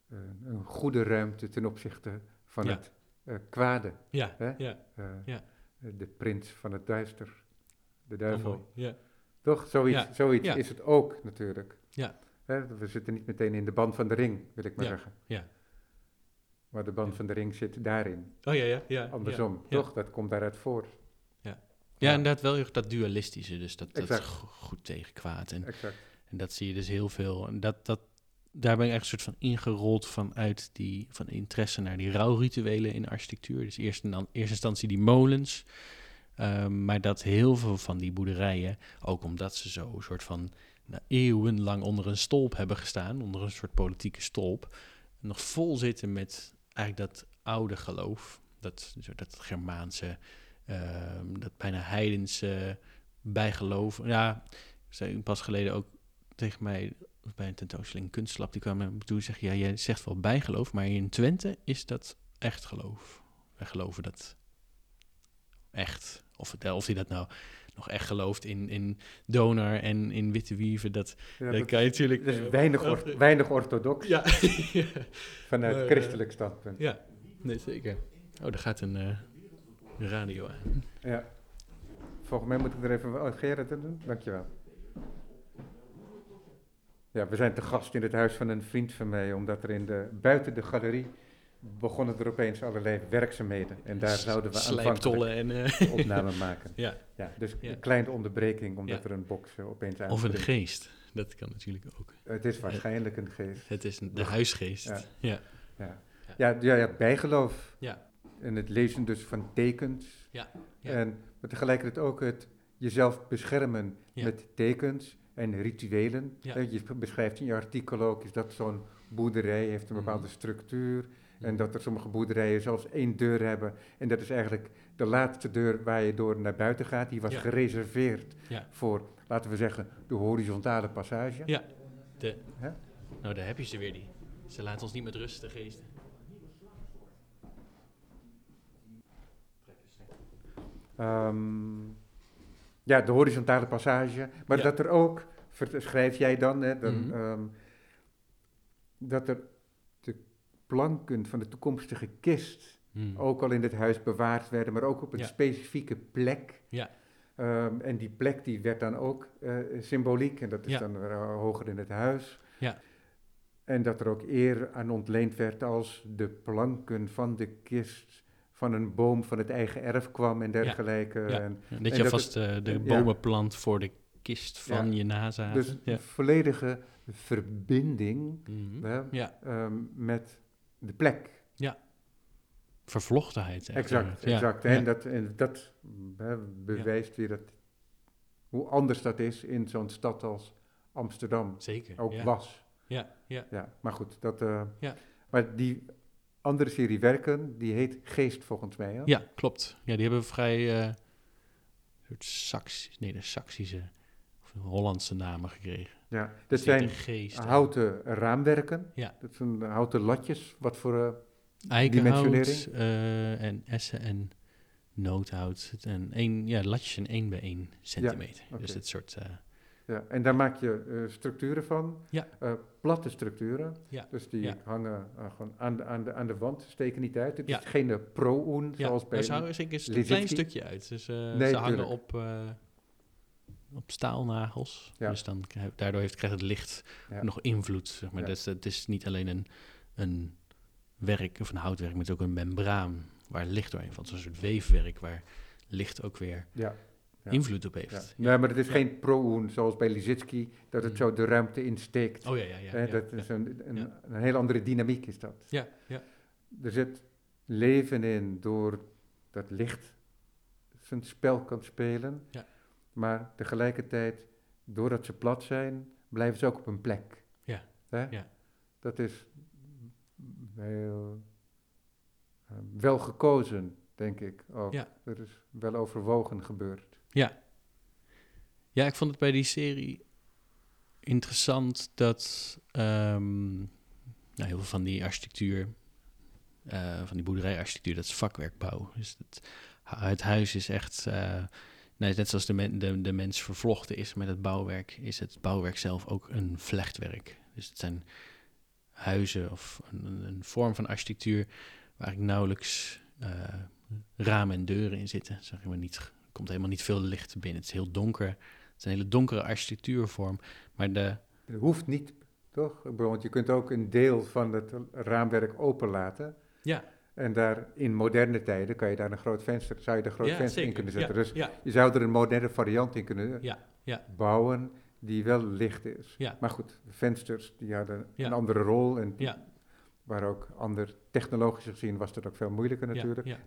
[SPEAKER 1] uh, een goede ruimte ten opzichte van het uh, kwade.
[SPEAKER 2] Ja, hè? ja, uh, ja.
[SPEAKER 1] De prins van het duister, de duivel.
[SPEAKER 2] Oh, ja.
[SPEAKER 1] Toch? Zoiets, zoiets is het ook natuurlijk.
[SPEAKER 2] Ja.
[SPEAKER 1] Hè? We zitten niet meteen in de band van de ring, wil ik maar zeggen.
[SPEAKER 2] Ja.
[SPEAKER 1] Maar de band van de ring zit daarin.
[SPEAKER 2] Oh ja, ja. ja
[SPEAKER 1] Andersom, toch? Dat komt daaruit voort.
[SPEAKER 2] Ja, inderdaad wel dat dualistische. Dus dat, dat goed tegen kwaad. En,
[SPEAKER 1] Exact.
[SPEAKER 2] en dat zie je dus heel veel. En dat, dat, daar ben ik echt een soort van ingerold vanuit die van interesse naar die rouwrituelen in architectuur. Dus eerst in eerste instantie die molens. Ehm, maar dat heel veel van die boerderijen, ook omdat ze zo een soort van nou, eeuwenlang onder een stolp hebben gestaan, onder een soort politieke stolp, nog vol zitten met eigenlijk dat oude geloof, dat, dat Germaanse, dat bijna heidense bijgeloof. Ja, zei pas geleden ook tegen mij bij een tentoonstelling Kunstlab, die kwam en zeggen, ja, jij zegt wel bijgeloof, maar in Twente is dat echt geloof. Wij geloven dat echt. Of, of hij dat nou nog echt gelooft in, in donor en in witte wieven, dat,
[SPEAKER 1] Ja,
[SPEAKER 2] dat kan je natuurlijk...
[SPEAKER 1] dat is
[SPEAKER 2] eh,
[SPEAKER 1] weinig, or- weinig orthodox
[SPEAKER 2] Ja,
[SPEAKER 1] vanuit
[SPEAKER 2] eh,
[SPEAKER 1] christelijk standpunt.
[SPEAKER 2] ja, nee, zeker. Oh, daar gaat een radio aan.
[SPEAKER 1] Ja. Volgens mij moet ik er even... Oh, Gerrit doen? Dankjewel. Ja, we zijn te gast in het huis van een vriend van mij, omdat er in de, buiten de galerie begonnen er opeens allerlei werkzaamheden. En daar zouden we
[SPEAKER 2] Slijptollen en... eh,
[SPEAKER 1] opname maken.
[SPEAKER 2] ja.
[SPEAKER 1] Ja, dus
[SPEAKER 2] Ja.
[SPEAKER 1] een kleine onderbreking, omdat
[SPEAKER 2] Ja.
[SPEAKER 1] er een box eh, opeens
[SPEAKER 2] Of een geest. Dat kan natuurlijk ook.
[SPEAKER 1] Het is waarschijnlijk een geest.
[SPEAKER 2] Het is een- de huisgeest.
[SPEAKER 1] Ja.
[SPEAKER 2] Ja.
[SPEAKER 1] Ja, ja, ja, ja bijgeloof.
[SPEAKER 2] Ja.
[SPEAKER 1] En het lezen dus van tekens.
[SPEAKER 2] Ja, ja.
[SPEAKER 1] En maar tegelijkertijd ook het jezelf beschermen
[SPEAKER 2] Ja.
[SPEAKER 1] met tekens en rituelen.
[SPEAKER 2] Ja.
[SPEAKER 1] Je beschrijft in je artikel ook, is dat zo'n boerderij heeft een
[SPEAKER 2] Mhm.
[SPEAKER 1] bepaalde structuur. En
[SPEAKER 2] Mhm.
[SPEAKER 1] dat er sommige boerderijen zelfs één deur hebben. En dat is eigenlijk de laatste deur waar je door naar buiten gaat. Die was gereserveerd voor, laten we zeggen, de horizontale passage.
[SPEAKER 2] Ja. De, nou, daar heb je ze weer, die. Ze laten ons niet met rust, de geesten.
[SPEAKER 1] Ehm, ja, de horizontale passage. Maar
[SPEAKER 2] Ja.
[SPEAKER 1] dat er ook, schrijf jij dan, hè, dan
[SPEAKER 2] Mhm.
[SPEAKER 1] ehm, dat er de planken van de toekomstige kist
[SPEAKER 2] Hmm.
[SPEAKER 1] ook al in het huis bewaard werden, maar ook op een
[SPEAKER 2] Ja.
[SPEAKER 1] specifieke plek.
[SPEAKER 2] Ja.
[SPEAKER 1] Ehm, en die plek die werd dan ook eh, symboliek, en dat is
[SPEAKER 2] Ja.
[SPEAKER 1] dan eh, hoger in het huis.
[SPEAKER 2] Ja.
[SPEAKER 1] En dat er ook eer aan ontleend werd als de planken van de kist van een boom van het eigen erf kwam en dergelijke.
[SPEAKER 2] Ja.
[SPEAKER 1] En
[SPEAKER 2] Ja,
[SPEAKER 1] en
[SPEAKER 2] dat je
[SPEAKER 1] dat
[SPEAKER 2] alvast eh, de
[SPEAKER 1] ja.
[SPEAKER 2] bomen plant voor de kist van je nazaten.
[SPEAKER 1] dus
[SPEAKER 2] ja.
[SPEAKER 1] volledige verbinding
[SPEAKER 2] Mhm.
[SPEAKER 1] hè,
[SPEAKER 2] ja,
[SPEAKER 1] ehm, met de plek.
[SPEAKER 2] vervlochtenheid. echt,
[SPEAKER 1] Exact,
[SPEAKER 2] ja.
[SPEAKER 1] exact.
[SPEAKER 2] Ja.
[SPEAKER 1] En dat, en dat hè, bewijst weer dat, hoe anders dat is in zo'n stad als Amsterdam
[SPEAKER 2] Zeker.
[SPEAKER 1] ook
[SPEAKER 2] ja.
[SPEAKER 1] was.
[SPEAKER 2] Ja, ja.
[SPEAKER 1] Ja, maar goed, dat, eh,
[SPEAKER 2] Ja.
[SPEAKER 1] maar die andere serie werken, die heet Geest volgens mij. Hè?
[SPEAKER 2] ja, klopt. Ja, die hebben vrij eh soort Sax, nee, de Saxische of Hollandse namen gekregen.
[SPEAKER 1] Ja, dat zijn
[SPEAKER 2] geest.
[SPEAKER 1] houten raamwerken.
[SPEAKER 2] Ja.
[SPEAKER 1] Dat zijn houten latjes. Wat voor... eh,
[SPEAKER 2] Eikenhout eh, en essen en noothout. En één, ja, latjes in 1 bij 1 centimeter.
[SPEAKER 1] oké.
[SPEAKER 2] Dus het soort...
[SPEAKER 1] ja. En daar maak je eh, structuren van.
[SPEAKER 2] Ja.
[SPEAKER 1] Eh, platte structuren.
[SPEAKER 2] Ja,
[SPEAKER 1] Dus die hangen eh, gewoon aan de, aan, de, aan de wand, steken niet uit. Het is geen pro-oen, zoals bij...
[SPEAKER 2] ze zeker een
[SPEAKER 1] Lizitzky.
[SPEAKER 2] klein stukje uit. Dus
[SPEAKER 1] Nee,
[SPEAKER 2] ze hangen
[SPEAKER 1] tuurlijk.
[SPEAKER 2] op, op staalnagels. Dus dan, daardoor heeft, krijgt het licht nog invloed. Zeg maar. Dus het is niet alleen een, een werk of een houtwerk, maar het is ook een membraan waar licht doorheen valt. Zo'n soort weefwerk waar licht ook weer
[SPEAKER 1] Ja. Ja.
[SPEAKER 2] invloed op
[SPEAKER 1] Ja.
[SPEAKER 2] heeft.
[SPEAKER 1] Nee, maar het is
[SPEAKER 2] Ja.
[SPEAKER 1] geen pro-oen, zoals bij Lizitzky, dat het
[SPEAKER 2] Mm.
[SPEAKER 1] zo de ruimte insteekt.
[SPEAKER 2] Oh ja, ja, ja.
[SPEAKER 1] Hè,
[SPEAKER 2] ja,
[SPEAKER 1] dat
[SPEAKER 2] ja.
[SPEAKER 1] is een, een,
[SPEAKER 2] Ja.
[SPEAKER 1] een heel andere dynamiek is dat.
[SPEAKER 2] Ja, ja.
[SPEAKER 1] Er zit leven in door dat licht zijn spel kan spelen.
[SPEAKER 2] Ja.
[SPEAKER 1] Maar tegelijkertijd, doordat ze plat zijn, blijven ze ook op een plek.
[SPEAKER 2] Ja.
[SPEAKER 1] Hè?
[SPEAKER 2] Ja.
[SPEAKER 1] Dat is heel, eh, wel gekozen, denk ik ook.
[SPEAKER 2] Ja.
[SPEAKER 1] Er is wel overwogen gebeurd.
[SPEAKER 2] Ja. Ja, ik vond het bij die serie interessant dat ehm, nou, heel veel van die architectuur, eh, van die boerderijarchitectuur, dat is vakwerkbouw. Dus het, het huis is echt, eh, nee, net zoals de, de, de mens vervlochten is met het bouwwerk, is het bouwwerk zelf ook een vlechtwerk. Dus het zijn huizen of een, vorm van architectuur waar ik nauwelijks eh, ramen en deuren in zitten. Zeg maar niet, komt helemaal niet veel licht binnen. Het is heel donker. Het is een hele donkere architectuurvorm. Maar de,
[SPEAKER 1] Het hoeft niet, toch? Want je kunt ook een deel van het raamwerk openlaten.
[SPEAKER 2] Ja.
[SPEAKER 1] En daar in moderne tijden kan je daar een groot venster, zou je een groot
[SPEAKER 2] ja,
[SPEAKER 1] venster in kunnen zetten.
[SPEAKER 2] Ja,
[SPEAKER 1] Dus
[SPEAKER 2] ja,
[SPEAKER 1] je zou er een moderne variant in kunnen
[SPEAKER 2] ja, ja,
[SPEAKER 1] bouwen die wel licht is.
[SPEAKER 2] Ja.
[SPEAKER 1] Maar goed, vensters die hadden
[SPEAKER 2] Ja.
[SPEAKER 1] een andere rol en
[SPEAKER 2] ja,
[SPEAKER 1] waar ook ander technologisch gezien was dat ook veel moeilijker natuurlijk.
[SPEAKER 2] ja,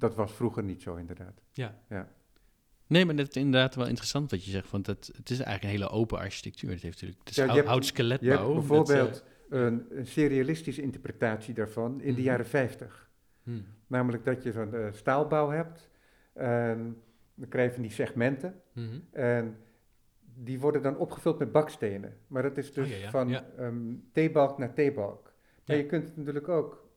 [SPEAKER 1] Dat was vroeger niet zo inderdaad.
[SPEAKER 2] ja.
[SPEAKER 1] Ja.
[SPEAKER 2] Nee, maar dat is inderdaad wel interessant wat je zegt, want het, het is eigenlijk een hele open architectuur. Het heeft natuurlijk, het is
[SPEAKER 1] Ja, je
[SPEAKER 2] hout,
[SPEAKER 1] hebt-
[SPEAKER 2] houtskeletbouw.
[SPEAKER 1] Je hebt
[SPEAKER 2] dat,
[SPEAKER 1] bijvoorbeeld een, een serialistische interpretatie daarvan in de
[SPEAKER 2] Mhm.
[SPEAKER 1] jaren 50.
[SPEAKER 2] eh, hm,
[SPEAKER 1] Namelijk dat je zo'n eh, staalbouw hebt en dan krijg je van die segmenten
[SPEAKER 2] mhm.
[SPEAKER 1] en die worden dan opgevuld met bakstenen. Maar dat is dus
[SPEAKER 2] Oh, ja, ja,
[SPEAKER 1] van
[SPEAKER 2] ja.
[SPEAKER 1] ehm, theebalk naar theebalk. Maar
[SPEAKER 2] Ja.
[SPEAKER 1] je kunt natuurlijk ook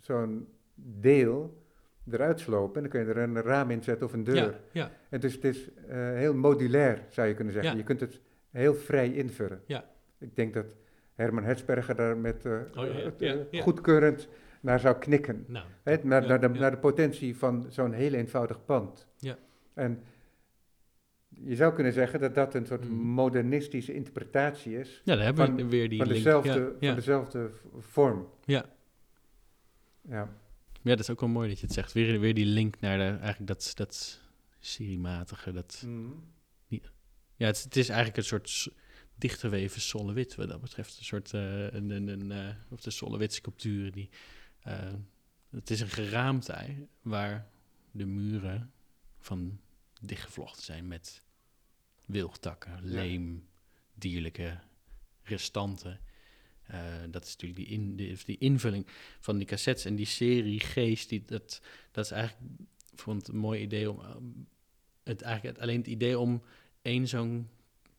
[SPEAKER 1] zo'n deel eruit slopen en dan kun je er een raam in zetten of een deur.
[SPEAKER 2] Ja, ja,
[SPEAKER 1] En dus het is eh, heel modulair, zou je kunnen zeggen.
[SPEAKER 2] Ja.
[SPEAKER 1] Je kunt het heel vrij invullen.
[SPEAKER 2] Ja.
[SPEAKER 1] Ik denk dat Herman Hetsberger daar met eh,
[SPEAKER 2] Oh,
[SPEAKER 1] eh, goedkeurend naar zou knikken.
[SPEAKER 2] nou.
[SPEAKER 1] Naar, naar, de, naar de potentie van zo'n heel eenvoudig pand.
[SPEAKER 2] Ja.
[SPEAKER 1] En je zou kunnen zeggen dat dat een soort
[SPEAKER 2] Mhm.
[SPEAKER 1] modernistische interpretatie is
[SPEAKER 2] Ja, daar hebben
[SPEAKER 1] van-
[SPEAKER 2] we weer die
[SPEAKER 1] van,
[SPEAKER 2] link.
[SPEAKER 1] dezelfde, van dezelfde vorm.
[SPEAKER 2] Ja.
[SPEAKER 1] Ja.
[SPEAKER 2] Ja, dat is ook wel mooi dat je het zegt. Weer, weer die link naar de, eigenlijk dat, dat seriematige, dat...
[SPEAKER 1] Mhm.
[SPEAKER 2] Ja, het, het is eigenlijk een soort dichtgeweven Solowit wat dat betreft. Een soort, eh, een, een, een, eh, of de Solowit sculpturen die... eh, het is een geraamte waar de muren van dichtgevlochten zijn met wilgtakken, leem, dierlijke restanten. Eh, dat is natuurlijk die, in, die, die invulling van die cassettes en die serie Geest. Die, dat, dat is eigenlijk, ik vond het een mooi idee om... eh, het, eigenlijk, alleen het idee om één zo'n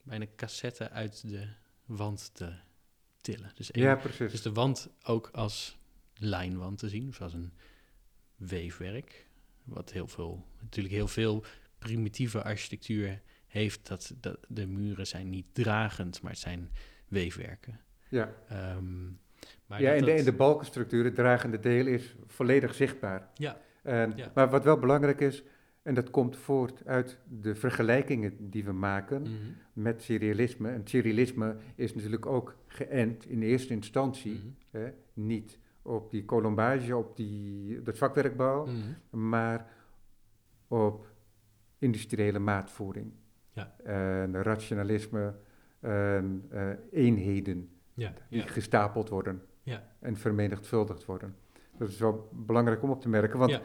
[SPEAKER 2] bijna cassette uit de wand te tillen. Dus, één-
[SPEAKER 1] ja, precies.
[SPEAKER 2] dus de wand ook als lijnwand te zien, of als een weefwerk. Wat heel veel, natuurlijk heel veel primitieve architectuur heeft, dat, dat de muren zijn niet dragend, maar het zijn weefwerken.
[SPEAKER 1] Ja.
[SPEAKER 2] Ehm, maar
[SPEAKER 1] ja, en de,
[SPEAKER 2] dat-
[SPEAKER 1] de balkenstructuur, het dragende deel, is volledig zichtbaar.
[SPEAKER 2] Ja,
[SPEAKER 1] En,
[SPEAKER 2] Ja.
[SPEAKER 1] Maar wat wel belangrijk is, en dat komt voort uit de vergelijkingen die we maken
[SPEAKER 2] mhm,
[SPEAKER 1] met serialisme. En serialisme is natuurlijk ook geënt in eerste instantie,
[SPEAKER 2] mhm,
[SPEAKER 1] hè, niet op die colombage, op die, dat vakwerkbouw,
[SPEAKER 2] mhm.
[SPEAKER 1] maar op industriële maatvoering.
[SPEAKER 2] Ja.
[SPEAKER 1] En rationalisme, en eh, eenheden
[SPEAKER 2] Ja,
[SPEAKER 1] die
[SPEAKER 2] ja,
[SPEAKER 1] gestapeld worden
[SPEAKER 2] Ja.
[SPEAKER 1] en vermenigvuldigd worden. Dat is wel belangrijk om op te merken, want
[SPEAKER 2] Ja.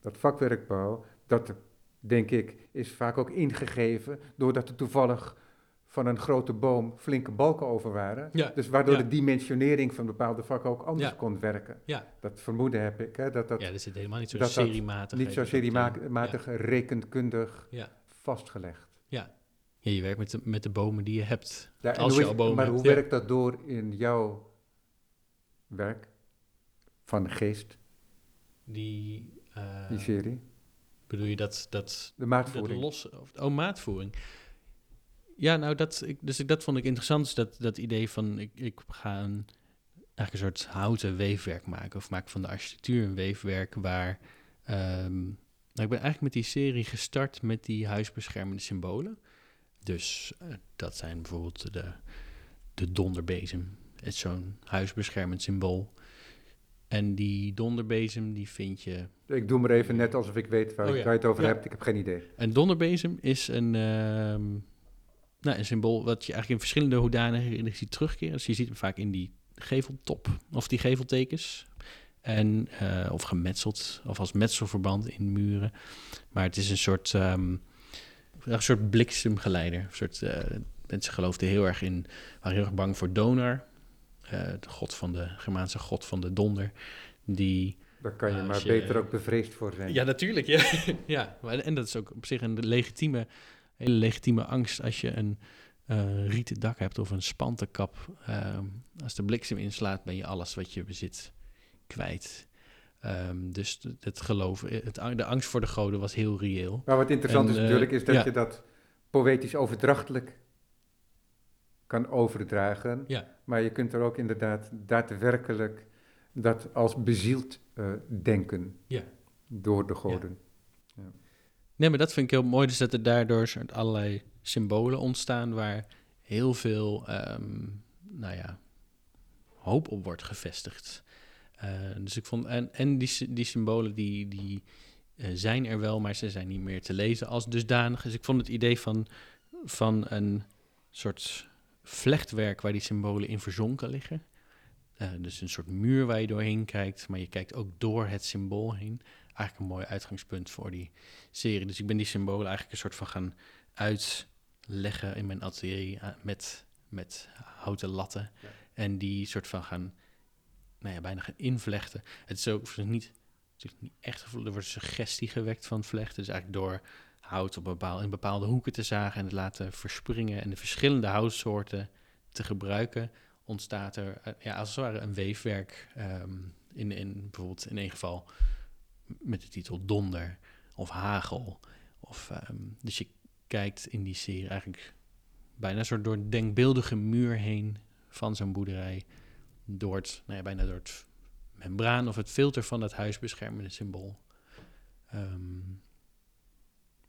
[SPEAKER 1] dat vakwerkbouw, dat denk ik, is vaak ook ingegeven doordat er toevallig van een grote boom flinke balken over waren.
[SPEAKER 2] Ja,
[SPEAKER 1] Dus waardoor
[SPEAKER 2] ja.
[SPEAKER 1] de dimensionering van bepaalde vakken ook anders
[SPEAKER 2] Ja.
[SPEAKER 1] kon werken.
[SPEAKER 2] Ja.
[SPEAKER 1] Dat vermoeden heb ik, hè, dat dat
[SPEAKER 2] ja, dat zit helemaal niet zo
[SPEAKER 1] dat dat
[SPEAKER 2] seriematig.
[SPEAKER 1] niet zo seriematig rekenkundig
[SPEAKER 2] Ja.
[SPEAKER 1] vastgelegd.
[SPEAKER 2] Ja. Ja, je werkt met de, met de bomen die je hebt.
[SPEAKER 1] Ja,
[SPEAKER 2] Als je al bomen
[SPEAKER 1] maar
[SPEAKER 2] hebt,
[SPEAKER 1] hoe werkt dat door in jouw werk van de geest,
[SPEAKER 2] Die, eh,
[SPEAKER 1] die serie?
[SPEAKER 2] bedoel je dat, dat,
[SPEAKER 1] De
[SPEAKER 2] dat
[SPEAKER 1] maatvoering.
[SPEAKER 2] losse, of, oh, maatvoering. Ja, nou, dat, ik, dus ik, dat vond ik interessant, dus dat, dat idee van, ik, ik ga een, eigenlijk een soort houten weefwerk maken, of maak van de architectuur een weefwerk waar, ehm, nou, ik ben eigenlijk met die serie gestart met die huisbeschermende symbolen. Dus eh, dat zijn bijvoorbeeld de, de donderbezem, het is zo'n huisbeschermend symbool. En die donderbezem, die vind je
[SPEAKER 1] Ik doe maar even net alsof ik weet waar,
[SPEAKER 2] Oh
[SPEAKER 1] ik-
[SPEAKER 2] ja.
[SPEAKER 1] waar je het over
[SPEAKER 2] Ja.
[SPEAKER 1] hebt. Ik heb geen idee.
[SPEAKER 2] Een donderbezem is een, ehm, nou, een symbool wat je eigenlijk in verschillende hoedanigheden ziet terugkeren. Dus je ziet hem vaak in die geveltop of die geveltekens. En, eh, of gemetseld, of als metselverband in muren. Maar het is een soort, ehm, een soort bliksemgeleider. Een soort, eh, mensen geloofden heel erg in, waren heel erg bang voor Donar. eh, de god van de Germaanse god van de donder. Die
[SPEAKER 1] Daar kan je maar
[SPEAKER 2] je-
[SPEAKER 1] beter ook bevreesd voor zijn.
[SPEAKER 2] ja, natuurlijk. Ja. ja, maar, en dat is ook op zich een legitieme, hele legitieme angst als je een eh, rieten dak hebt of een spantenkap. Ehm, als de bliksem inslaat, ben je alles wat je bezit kwijt. Ehm, dus het- het geloof, het, ang- de angst voor de goden was heel reëel.
[SPEAKER 1] Maar wat interessant
[SPEAKER 2] En,
[SPEAKER 1] is
[SPEAKER 2] eh,
[SPEAKER 1] natuurlijk, is dat
[SPEAKER 2] ja.
[SPEAKER 1] je dat poëtisch overdrachtelijk kan overdragen.
[SPEAKER 2] Ja.
[SPEAKER 1] Maar je kunt er ook inderdaad daadwerkelijk dat als bezield eh, denken
[SPEAKER 2] Ja.
[SPEAKER 1] door de goden.
[SPEAKER 2] Nee, maar dat vind ik heel mooi. Dus dat er daardoor soort allerlei symbolen ontstaan waar heel veel, ehm, nou ja, hoop op wordt gevestigd. Eh, dus ik vond, en, en die, die symbolen die, die eh, zijn er wel, maar ze zijn niet meer te lezen als dusdanig. Dus ik vond het idee van, van een soort vlechtwerk waar die symbolen in verzonken liggen. Eh, dus een soort muur waar je doorheen kijkt, maar je kijkt ook door het symbool heen. Eigenlijk een mooi uitgangspunt voor die serie. Dus ik ben die symbolen eigenlijk een soort van gaan uitleggen in mijn atelier met, met houten latten.
[SPEAKER 1] Ja.
[SPEAKER 2] En die soort van gaan, nou ja, bijna gaan invlechten. Het is ook niet, natuurlijk niet echt er wordt suggestie gewekt van vlechten. Dus eigenlijk door hout op bepaal, in bepaalde hoeken te zagen en het laten verspringen en de verschillende houtsoorten te gebruiken, ontstaat er eh, ja, als het ware een weefwerk. ehm, in, in bijvoorbeeld in één geval met de titel Donder of Hagel. Of, ehm, dus je kijkt in die serie eigenlijk bijna een soort door denkbeeldige muur heen van zo'n boerderij. Door het, nou ja, bijna door het membraan of het filter van dat huisbeschermende symbool. Ehm,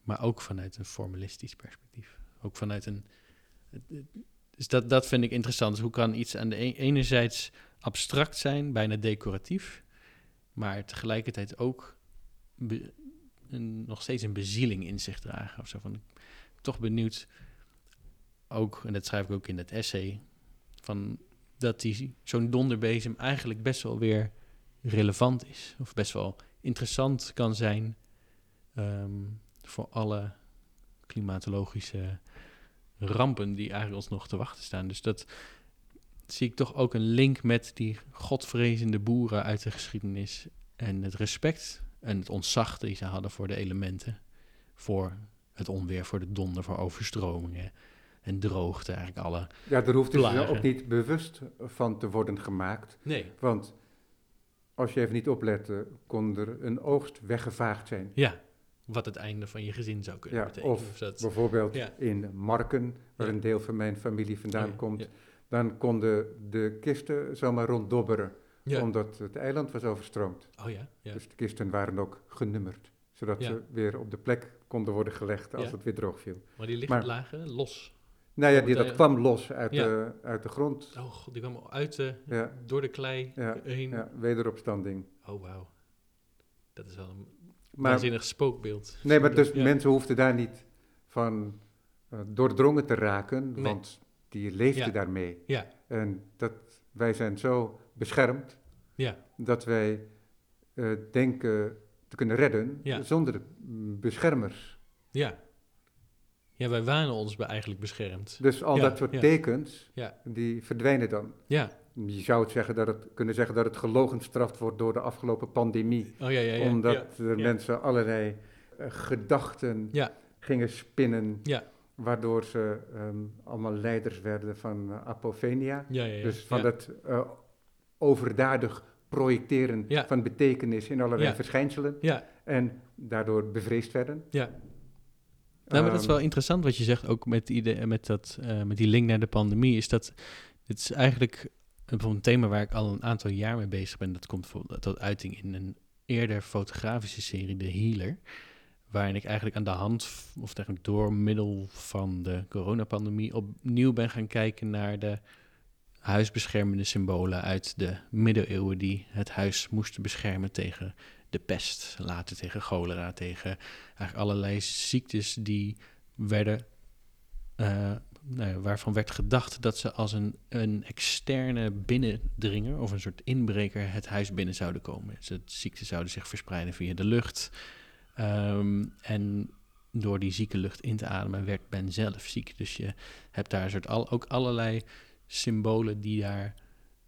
[SPEAKER 2] maar ook vanuit een formalistisch perspectief. Ook vanuit een. Dus dat, dat vind ik interessant. Dus hoe kan iets aan de e- enerzijds abstract zijn, bijna decoratief, maar tegelijkertijd ook een, nog steeds een bezieling in zich dragen of zo. Van, toch benieuwd, ook, en dat schrijf ik ook in het essay, van dat die zo'n donderbezem eigenlijk best wel weer relevant is. Of best wel interessant kan zijn ehm, voor alle klimatologische rampen die eigenlijk ons nog te wachten staan. Dus dat zie ik toch ook een link met die godvrezende boeren uit de geschiedenis en het respect en het ontzag die ze hadden voor de elementen, voor het onweer, voor de donder, voor overstromingen en droogte, eigenlijk alle.
[SPEAKER 1] Ja, daar hoeft dus ook niet bewust van te worden gemaakt.
[SPEAKER 2] Nee.
[SPEAKER 1] Want als je even niet oplette, kon er een oogst weggevaagd zijn.
[SPEAKER 2] Ja, wat het einde van je gezin zou kunnen
[SPEAKER 1] Ja,
[SPEAKER 2] betekenen.
[SPEAKER 1] of
[SPEAKER 2] dat,
[SPEAKER 1] Bijvoorbeeld
[SPEAKER 2] Ja.
[SPEAKER 1] in Marken, waar
[SPEAKER 2] Ja.
[SPEAKER 1] een deel van mijn familie vandaan komt. Dan konden de kisten zomaar ronddobberen, omdat het eiland was overstroomd.
[SPEAKER 2] Oh ja, ja.
[SPEAKER 1] Dus de kisten waren ook genummerd, zodat ze weer op de plek konden worden gelegd als het weer droog viel.
[SPEAKER 2] maar die liggen
[SPEAKER 1] maar-
[SPEAKER 2] lagen los.
[SPEAKER 1] Nou ja, die, dat kwam los uit,
[SPEAKER 2] Ja.
[SPEAKER 1] de, uit de grond.
[SPEAKER 2] Oh god, die kwamen uit de,
[SPEAKER 1] Ja,
[SPEAKER 2] door de klei
[SPEAKER 1] Ja,
[SPEAKER 2] heen.
[SPEAKER 1] ja, wederopstanding.
[SPEAKER 2] Oh wauw. Dat is wel een
[SPEAKER 1] Maar,
[SPEAKER 2] waanzinnig spookbeeld.
[SPEAKER 1] nee, maar dus mensen hoefden daar niet van eh, doordrongen te raken,
[SPEAKER 2] Nee.
[SPEAKER 1] want die leefden
[SPEAKER 2] Ja.
[SPEAKER 1] daarmee.
[SPEAKER 2] Ja,
[SPEAKER 1] En dat, wij zijn zo beschermd
[SPEAKER 2] ja,
[SPEAKER 1] dat wij eh, denken te kunnen redden zonder beschermers.
[SPEAKER 2] ja. Ja, wij wanen ons eigenlijk beschermd.
[SPEAKER 1] Dus al
[SPEAKER 2] Ja,
[SPEAKER 1] dat soort
[SPEAKER 2] ja.
[SPEAKER 1] tekens,
[SPEAKER 2] Ja.
[SPEAKER 1] die verdwijnen dan.
[SPEAKER 2] Ja.
[SPEAKER 1] Je zou het zeggen dat het, kunnen zeggen dat het gelogenstraft wordt door de afgelopen pandemie.
[SPEAKER 2] Oh ja, ja, ja.
[SPEAKER 1] omdat
[SPEAKER 2] ja.
[SPEAKER 1] mensen allerlei eh, gedachten gingen spinnen.
[SPEAKER 2] Ja.
[SPEAKER 1] Waardoor ze ehm, allemaal leiders werden van eh, apofenia.
[SPEAKER 2] Ja.
[SPEAKER 1] Dus van dat eh, overdadig projecteren van betekenis in allerlei verschijnselen.
[SPEAKER 2] Ja,
[SPEAKER 1] En daardoor bevreesd werden.
[SPEAKER 2] ja. Nou, maar dat is wel
[SPEAKER 1] Ehm,
[SPEAKER 2] interessant wat je zegt, ook met, die idee, met, dat, eh, met die link naar de pandemie, is dat het is eigenlijk een, thema waar ik al een aantal jaar mee bezig ben. Dat komt bijvoorbeeld tot uiting in een eerder fotografische serie, The Healer, waarin ik eigenlijk aan de hand, of eigenlijk door middel van de coronapandemie, opnieuw ben gaan kijken naar de huisbeschermende symbolen uit de middeleeuwen die het huis moesten beschermen tegen de pest, later tegen cholera, tegen eigenlijk allerlei ziektes die werden, ja, waarvan werd gedacht dat ze als een, een externe binnendringer of een soort inbreker het huis binnen zouden komen. Dus het ziekten zouden zich verspreiden via de lucht. Ehm, en door die zieke lucht in te ademen werd men zelf ziek. Dus je hebt daar een soort al, ook allerlei symbolen die daar,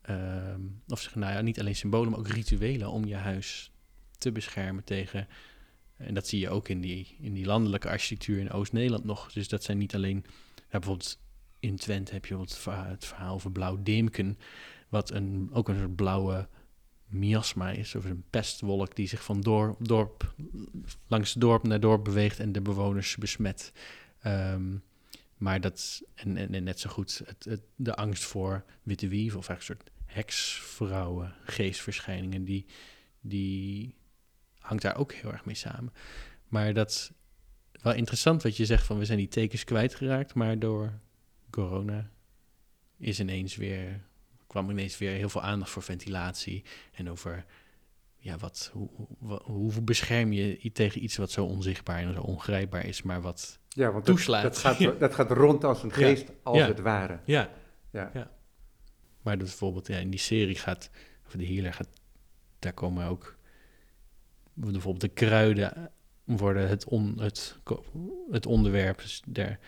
[SPEAKER 2] ehm, of zeg, nou ja, niet alleen symbolen, maar ook rituelen om je huis te beschermen tegen. En dat zie je ook in die, in die landelijke architectuur in Oost-Nederland nog. Dus dat zijn niet alleen, ja, bijvoorbeeld in Twente heb je het verhaal, het over Blauw Deemken, wat een, ook een soort blauwe miasma is, of een pestwolk die zich van dorp, dorp langs dorp naar dorp beweegt en de bewoners besmet. Ehm, maar dat, en, en, net zo goed het, de angst voor witte wief, of eigenlijk een soort heksvrouwen, geestverschijningen, die, die hangt daar ook heel erg mee samen. Maar dat is wel interessant wat je zegt van we zijn die tekens kwijtgeraakt, maar door corona is ineens weer kwam ineens weer heel veel aandacht voor ventilatie en over ja, wat, hoe, hoe, hoe bescherm je je tegen iets wat zo onzichtbaar en zo ongrijpbaar is, maar wat
[SPEAKER 1] Ja, want
[SPEAKER 2] Toeslaat.
[SPEAKER 1] Dat, dat, gaat, dat gaat rond als een geest, als
[SPEAKER 2] Ja.
[SPEAKER 1] het ware.
[SPEAKER 2] ja,
[SPEAKER 1] Ja.
[SPEAKER 2] Ja. Maar bijvoorbeeld ja, in die serie gaat, of de healer gaat, daar komen ook bijvoorbeeld de kruiden worden het, on, het, het onderwerp. Dus daar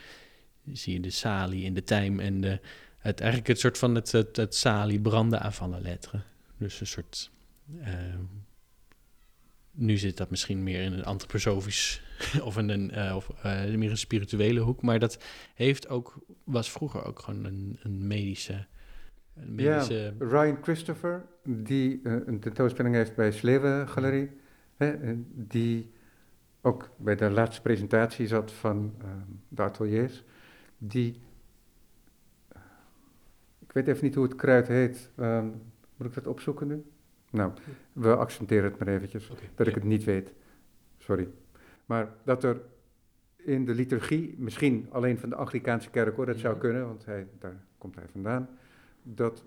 [SPEAKER 2] zie je de salie en de tijm en de, het, eigenlijk het soort van het, het, het salie branden aan van de letteren. Dus een soort, ehm, nu zit dat misschien meer in een antroposofisch of in een, eh, of, eh, meer een spirituele hoek, maar dat heeft ook, was vroeger ook gewoon een, een medische, een medische
[SPEAKER 1] Ryan Christopher, die eh, een tentoonstelling heeft bij Slewe Galerie, hè, en die ook bij de laatste presentatie zat van eh, de ateliers, die, eh, ik weet even niet hoe het kruid heet, ehm, moet ik dat opzoeken nu? Nou, we accenteren het maar eventjes, dat ik het niet weet, sorry. Maar dat er in de liturgie, misschien alleen van de Anglikaanse kerk hoor, dat zou
[SPEAKER 2] Mhm.
[SPEAKER 1] kunnen, want hij, daar komt hij vandaan, dat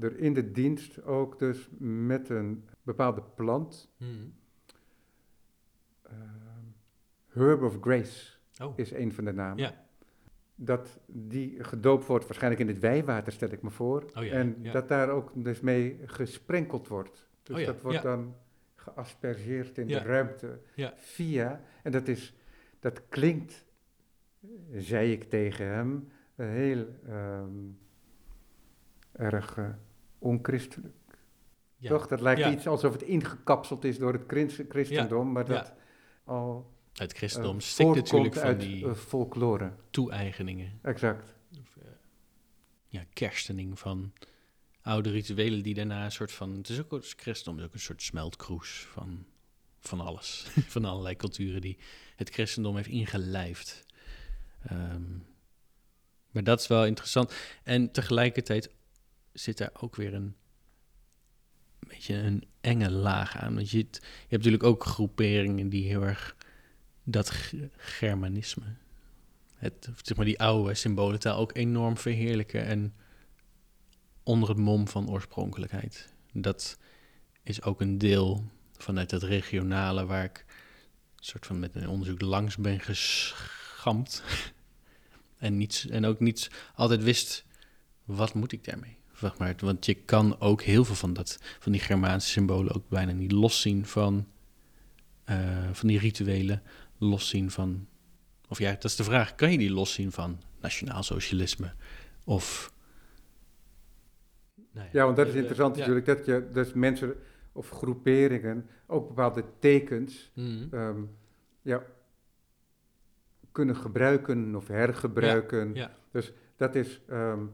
[SPEAKER 1] er in de dienst ook dus met een bepaalde plant,
[SPEAKER 2] Mhm.
[SPEAKER 1] ehm, Herb of Grace
[SPEAKER 2] Oh,
[SPEAKER 1] is een van de namen,
[SPEAKER 2] Ja.
[SPEAKER 1] dat die gedoopt wordt, waarschijnlijk in het wijwater stel ik me voor,
[SPEAKER 2] Oh ja,
[SPEAKER 1] en
[SPEAKER 2] ja.
[SPEAKER 1] dat daar ook dus mee gesprenkeld wordt. Dus
[SPEAKER 2] Oh
[SPEAKER 1] dat wordt dan geaspergeerd in de ruimte via, en dat is, dat klinkt, eh, zei ik tegen hem, eh, heel ehm, erg eh, onchristelijk.
[SPEAKER 2] ja.
[SPEAKER 1] Toch? Dat lijkt
[SPEAKER 2] Ja.
[SPEAKER 1] iets alsof het ingekapseld is door het christ- christendom, maar dat al
[SPEAKER 2] Het christendom stikt
[SPEAKER 1] voortkomt
[SPEAKER 2] natuurlijk van
[SPEAKER 1] uit
[SPEAKER 2] die
[SPEAKER 1] eh, folklore.
[SPEAKER 2] toe-eigeningen.
[SPEAKER 1] Exact.
[SPEAKER 2] Of, ja, kerstening van oude rituelen die daarna een soort van... Het is ook het christendom is ook een soort smeltkroes van, van alles. van allerlei culturen die het christendom heeft ingelijfd. Ehm, maar dat is wel interessant. En tegelijkertijd zit daar ook weer een beetje een enge laag aan. Want je, je hebt natuurlijk ook groeperingen die heel erg dat Germanisme, het, zeg maar die oude symbolentaal ook enorm verheerlijken en onder het mom van oorspronkelijkheid. Dat is ook een deel vanuit het regionale waar ik soort van met een onderzoek langs ben geschampt. en, niets, en ook niet altijd wist, wat moet ik daarmee? Zeg maar, want je kan ook heel veel van, dat, van die Germaanse symbolen ook bijna niet loszien van, eh, van die rituelen, loszien van... Of ja, dat is de vraag, kan je die loszien van nationaal socialisme? Of... Nou
[SPEAKER 1] Ja, want dat is
[SPEAKER 2] eh,
[SPEAKER 1] interessant
[SPEAKER 2] ja.
[SPEAKER 1] natuurlijk, dat je dus mensen of groeperingen ook bepaalde tekens
[SPEAKER 2] Mhm.
[SPEAKER 1] ehm, ja, kunnen gebruiken of hergebruiken.
[SPEAKER 2] ja.
[SPEAKER 1] Dus dat is ehm,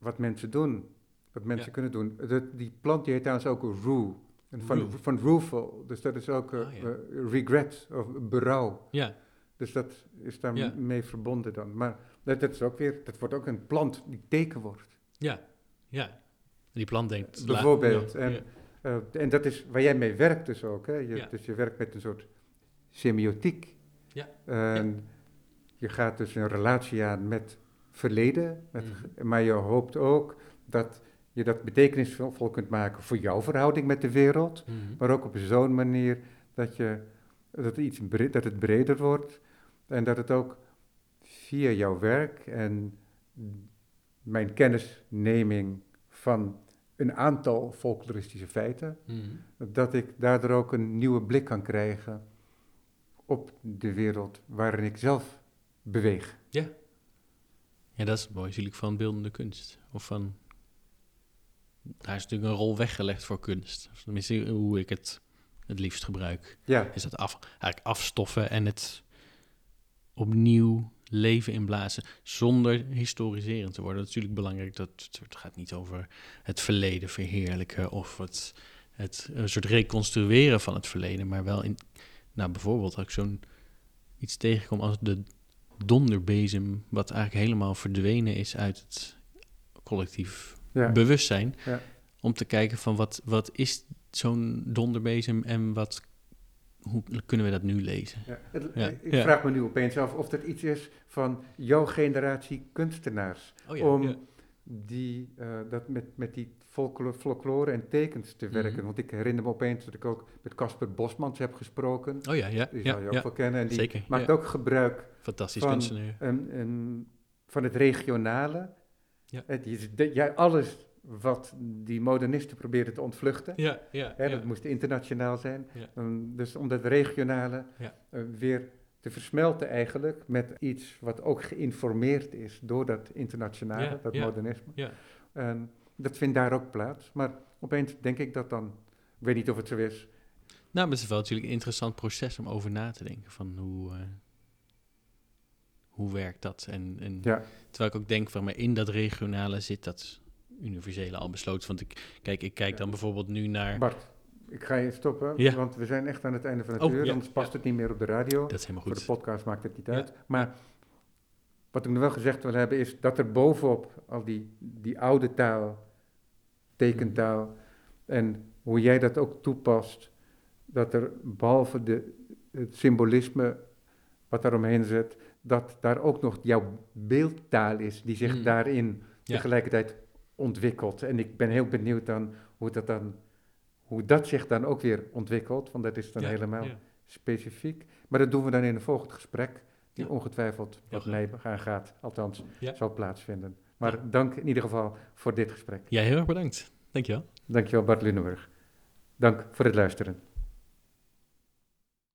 [SPEAKER 1] wat mensen doen, wat mensen
[SPEAKER 2] Ja.
[SPEAKER 1] kunnen doen. Dat, die plant die heet trouwens ook rue, en van,
[SPEAKER 2] Rue.
[SPEAKER 1] van dus dat is ook eh,
[SPEAKER 2] Ah, ja.
[SPEAKER 1] eh, regret of berouw.
[SPEAKER 2] Ja,
[SPEAKER 1] Dus dat is daarmee mee verbonden dan. Maar dat, dat is ook weer, dat wordt ook een plant die teken wordt.
[SPEAKER 2] ja, ja. Die plant denkt...
[SPEAKER 1] Bijvoorbeeld, en-. Eh, en dat is waar jij mee werkt dus ook. Hè? Je. Dus je werkt met een soort semiotiek.
[SPEAKER 2] Ja.
[SPEAKER 1] En je gaat dus een relatie aan met verleden, met,
[SPEAKER 2] Mhm.
[SPEAKER 1] maar je hoopt ook dat je dat betekenisvol kunt maken voor jouw verhouding met de wereld,
[SPEAKER 2] Mhm.
[SPEAKER 1] maar ook op zo'n manier dat, je, dat, het iets dat het breder wordt en dat het ook via jouw werk en mijn kennisneming van een aantal folkloristische feiten,
[SPEAKER 2] Mhm.
[SPEAKER 1] dat ik daardoor ook een nieuwe blik kan krijgen op de wereld waarin ik zelf beweeg.
[SPEAKER 2] Ja, dat is mooi natuurlijk van beeldende kunst. Of van... Daar is natuurlijk een rol weggelegd voor kunst. Of tenminste, hoe ik het het liefst gebruik.
[SPEAKER 1] Ja,
[SPEAKER 2] Is dat af, eigenlijk afstoffen en het opnieuw leven inblazen zonder historiserend te worden. Dat is natuurlijk belangrijk. Dat het gaat niet over het verleden verheerlijken of het, het een soort reconstrueren van het verleden, maar wel in, nou bijvoorbeeld als ik zo'n iets tegenkom als de donderbezem, wat eigenlijk helemaal verdwenen is uit het collectief
[SPEAKER 1] ja,
[SPEAKER 2] bewustzijn,
[SPEAKER 1] Ja.
[SPEAKER 2] om te kijken van wat, wat is zo'n donderbezem en wat, hoe kunnen we dat nu lezen?
[SPEAKER 1] ja. Het- Ik vraag me nu opeens af of dat iets is van jouw generatie kunstenaars.
[SPEAKER 2] Oh
[SPEAKER 1] om die, eh, dat met, met die folklore, folklore en tekens te werken.
[SPEAKER 2] Mhm.
[SPEAKER 1] Want ik herinner me opeens dat ik ook met Casper Bosmans heb gesproken.
[SPEAKER 2] Oh ja, ja.
[SPEAKER 1] Die
[SPEAKER 2] ja,
[SPEAKER 1] zal je ook wel kennen. En die
[SPEAKER 2] Zeker,
[SPEAKER 1] maakt
[SPEAKER 2] ja.
[SPEAKER 1] ook gebruik
[SPEAKER 2] Fantastisch
[SPEAKER 1] van,
[SPEAKER 2] kunstenaar.
[SPEAKER 1] een, een, van het regionale.
[SPEAKER 2] Ja.
[SPEAKER 1] Het, is de- ja, alles wat die modernisten probeerden te ontvluchten.
[SPEAKER 2] Ja, ja,
[SPEAKER 1] Hè. Dat moest internationaal zijn.
[SPEAKER 2] Ja.
[SPEAKER 1] Ehm, dus om dat regionale
[SPEAKER 2] Ja.
[SPEAKER 1] eh, weer te versmelten eigenlijk met iets wat ook geïnformeerd is door dat internationale, dat modernisme.
[SPEAKER 2] ja.
[SPEAKER 1] En dat vindt daar ook plaats. Maar opeens denk ik dat dan, ik weet niet of het zo is,
[SPEAKER 2] Nou, maar het is wel natuurlijk een interessant proces om over na te denken van hoe, eh, hoe werkt dat? En, en
[SPEAKER 1] ja,
[SPEAKER 2] terwijl ik ook denk van, maar in dat regionale zit dat universele al besloten. Want ik, kijk, ik kijk dan bijvoorbeeld nu naar...
[SPEAKER 1] Bart, ik ga je stoppen,
[SPEAKER 2] Ja.
[SPEAKER 1] want we zijn echt aan het einde van het
[SPEAKER 2] Oh,
[SPEAKER 1] uur,
[SPEAKER 2] ja,
[SPEAKER 1] anders past het niet meer op de radio.
[SPEAKER 2] Dat is helemaal
[SPEAKER 1] Voor de
[SPEAKER 2] goed.
[SPEAKER 1] podcast maakt het niet uit. Maar wat ik nog wel gezegd wil hebben is dat er bovenop al die, die oude taal, tekentaal, en hoe jij dat ook toepast, dat er behalve de, het symbolisme wat daaromheen zit, dat daar ook nog jouw beeldtaal is die zich
[SPEAKER 2] Mm.
[SPEAKER 1] daarin
[SPEAKER 2] Ja.
[SPEAKER 1] tegelijkertijd ontwikkelt. En ik ben heel benieuwd dan hoe dat dan hoe dat zich dan ook weer ontwikkelt, want dat is dan
[SPEAKER 2] Ja,
[SPEAKER 1] helemaal
[SPEAKER 2] ja.
[SPEAKER 1] specifiek. Maar dat doen we dan in een volgend gesprek, die
[SPEAKER 2] Ja.
[SPEAKER 1] ongetwijfeld wat mij aangaat, althans zal plaatsvinden. Maar dank in ieder geval voor dit gesprek.
[SPEAKER 2] Ja, heel erg bedankt. Dankjewel.
[SPEAKER 1] Dankjewel Bart Lunenburg. Dank voor het luisteren.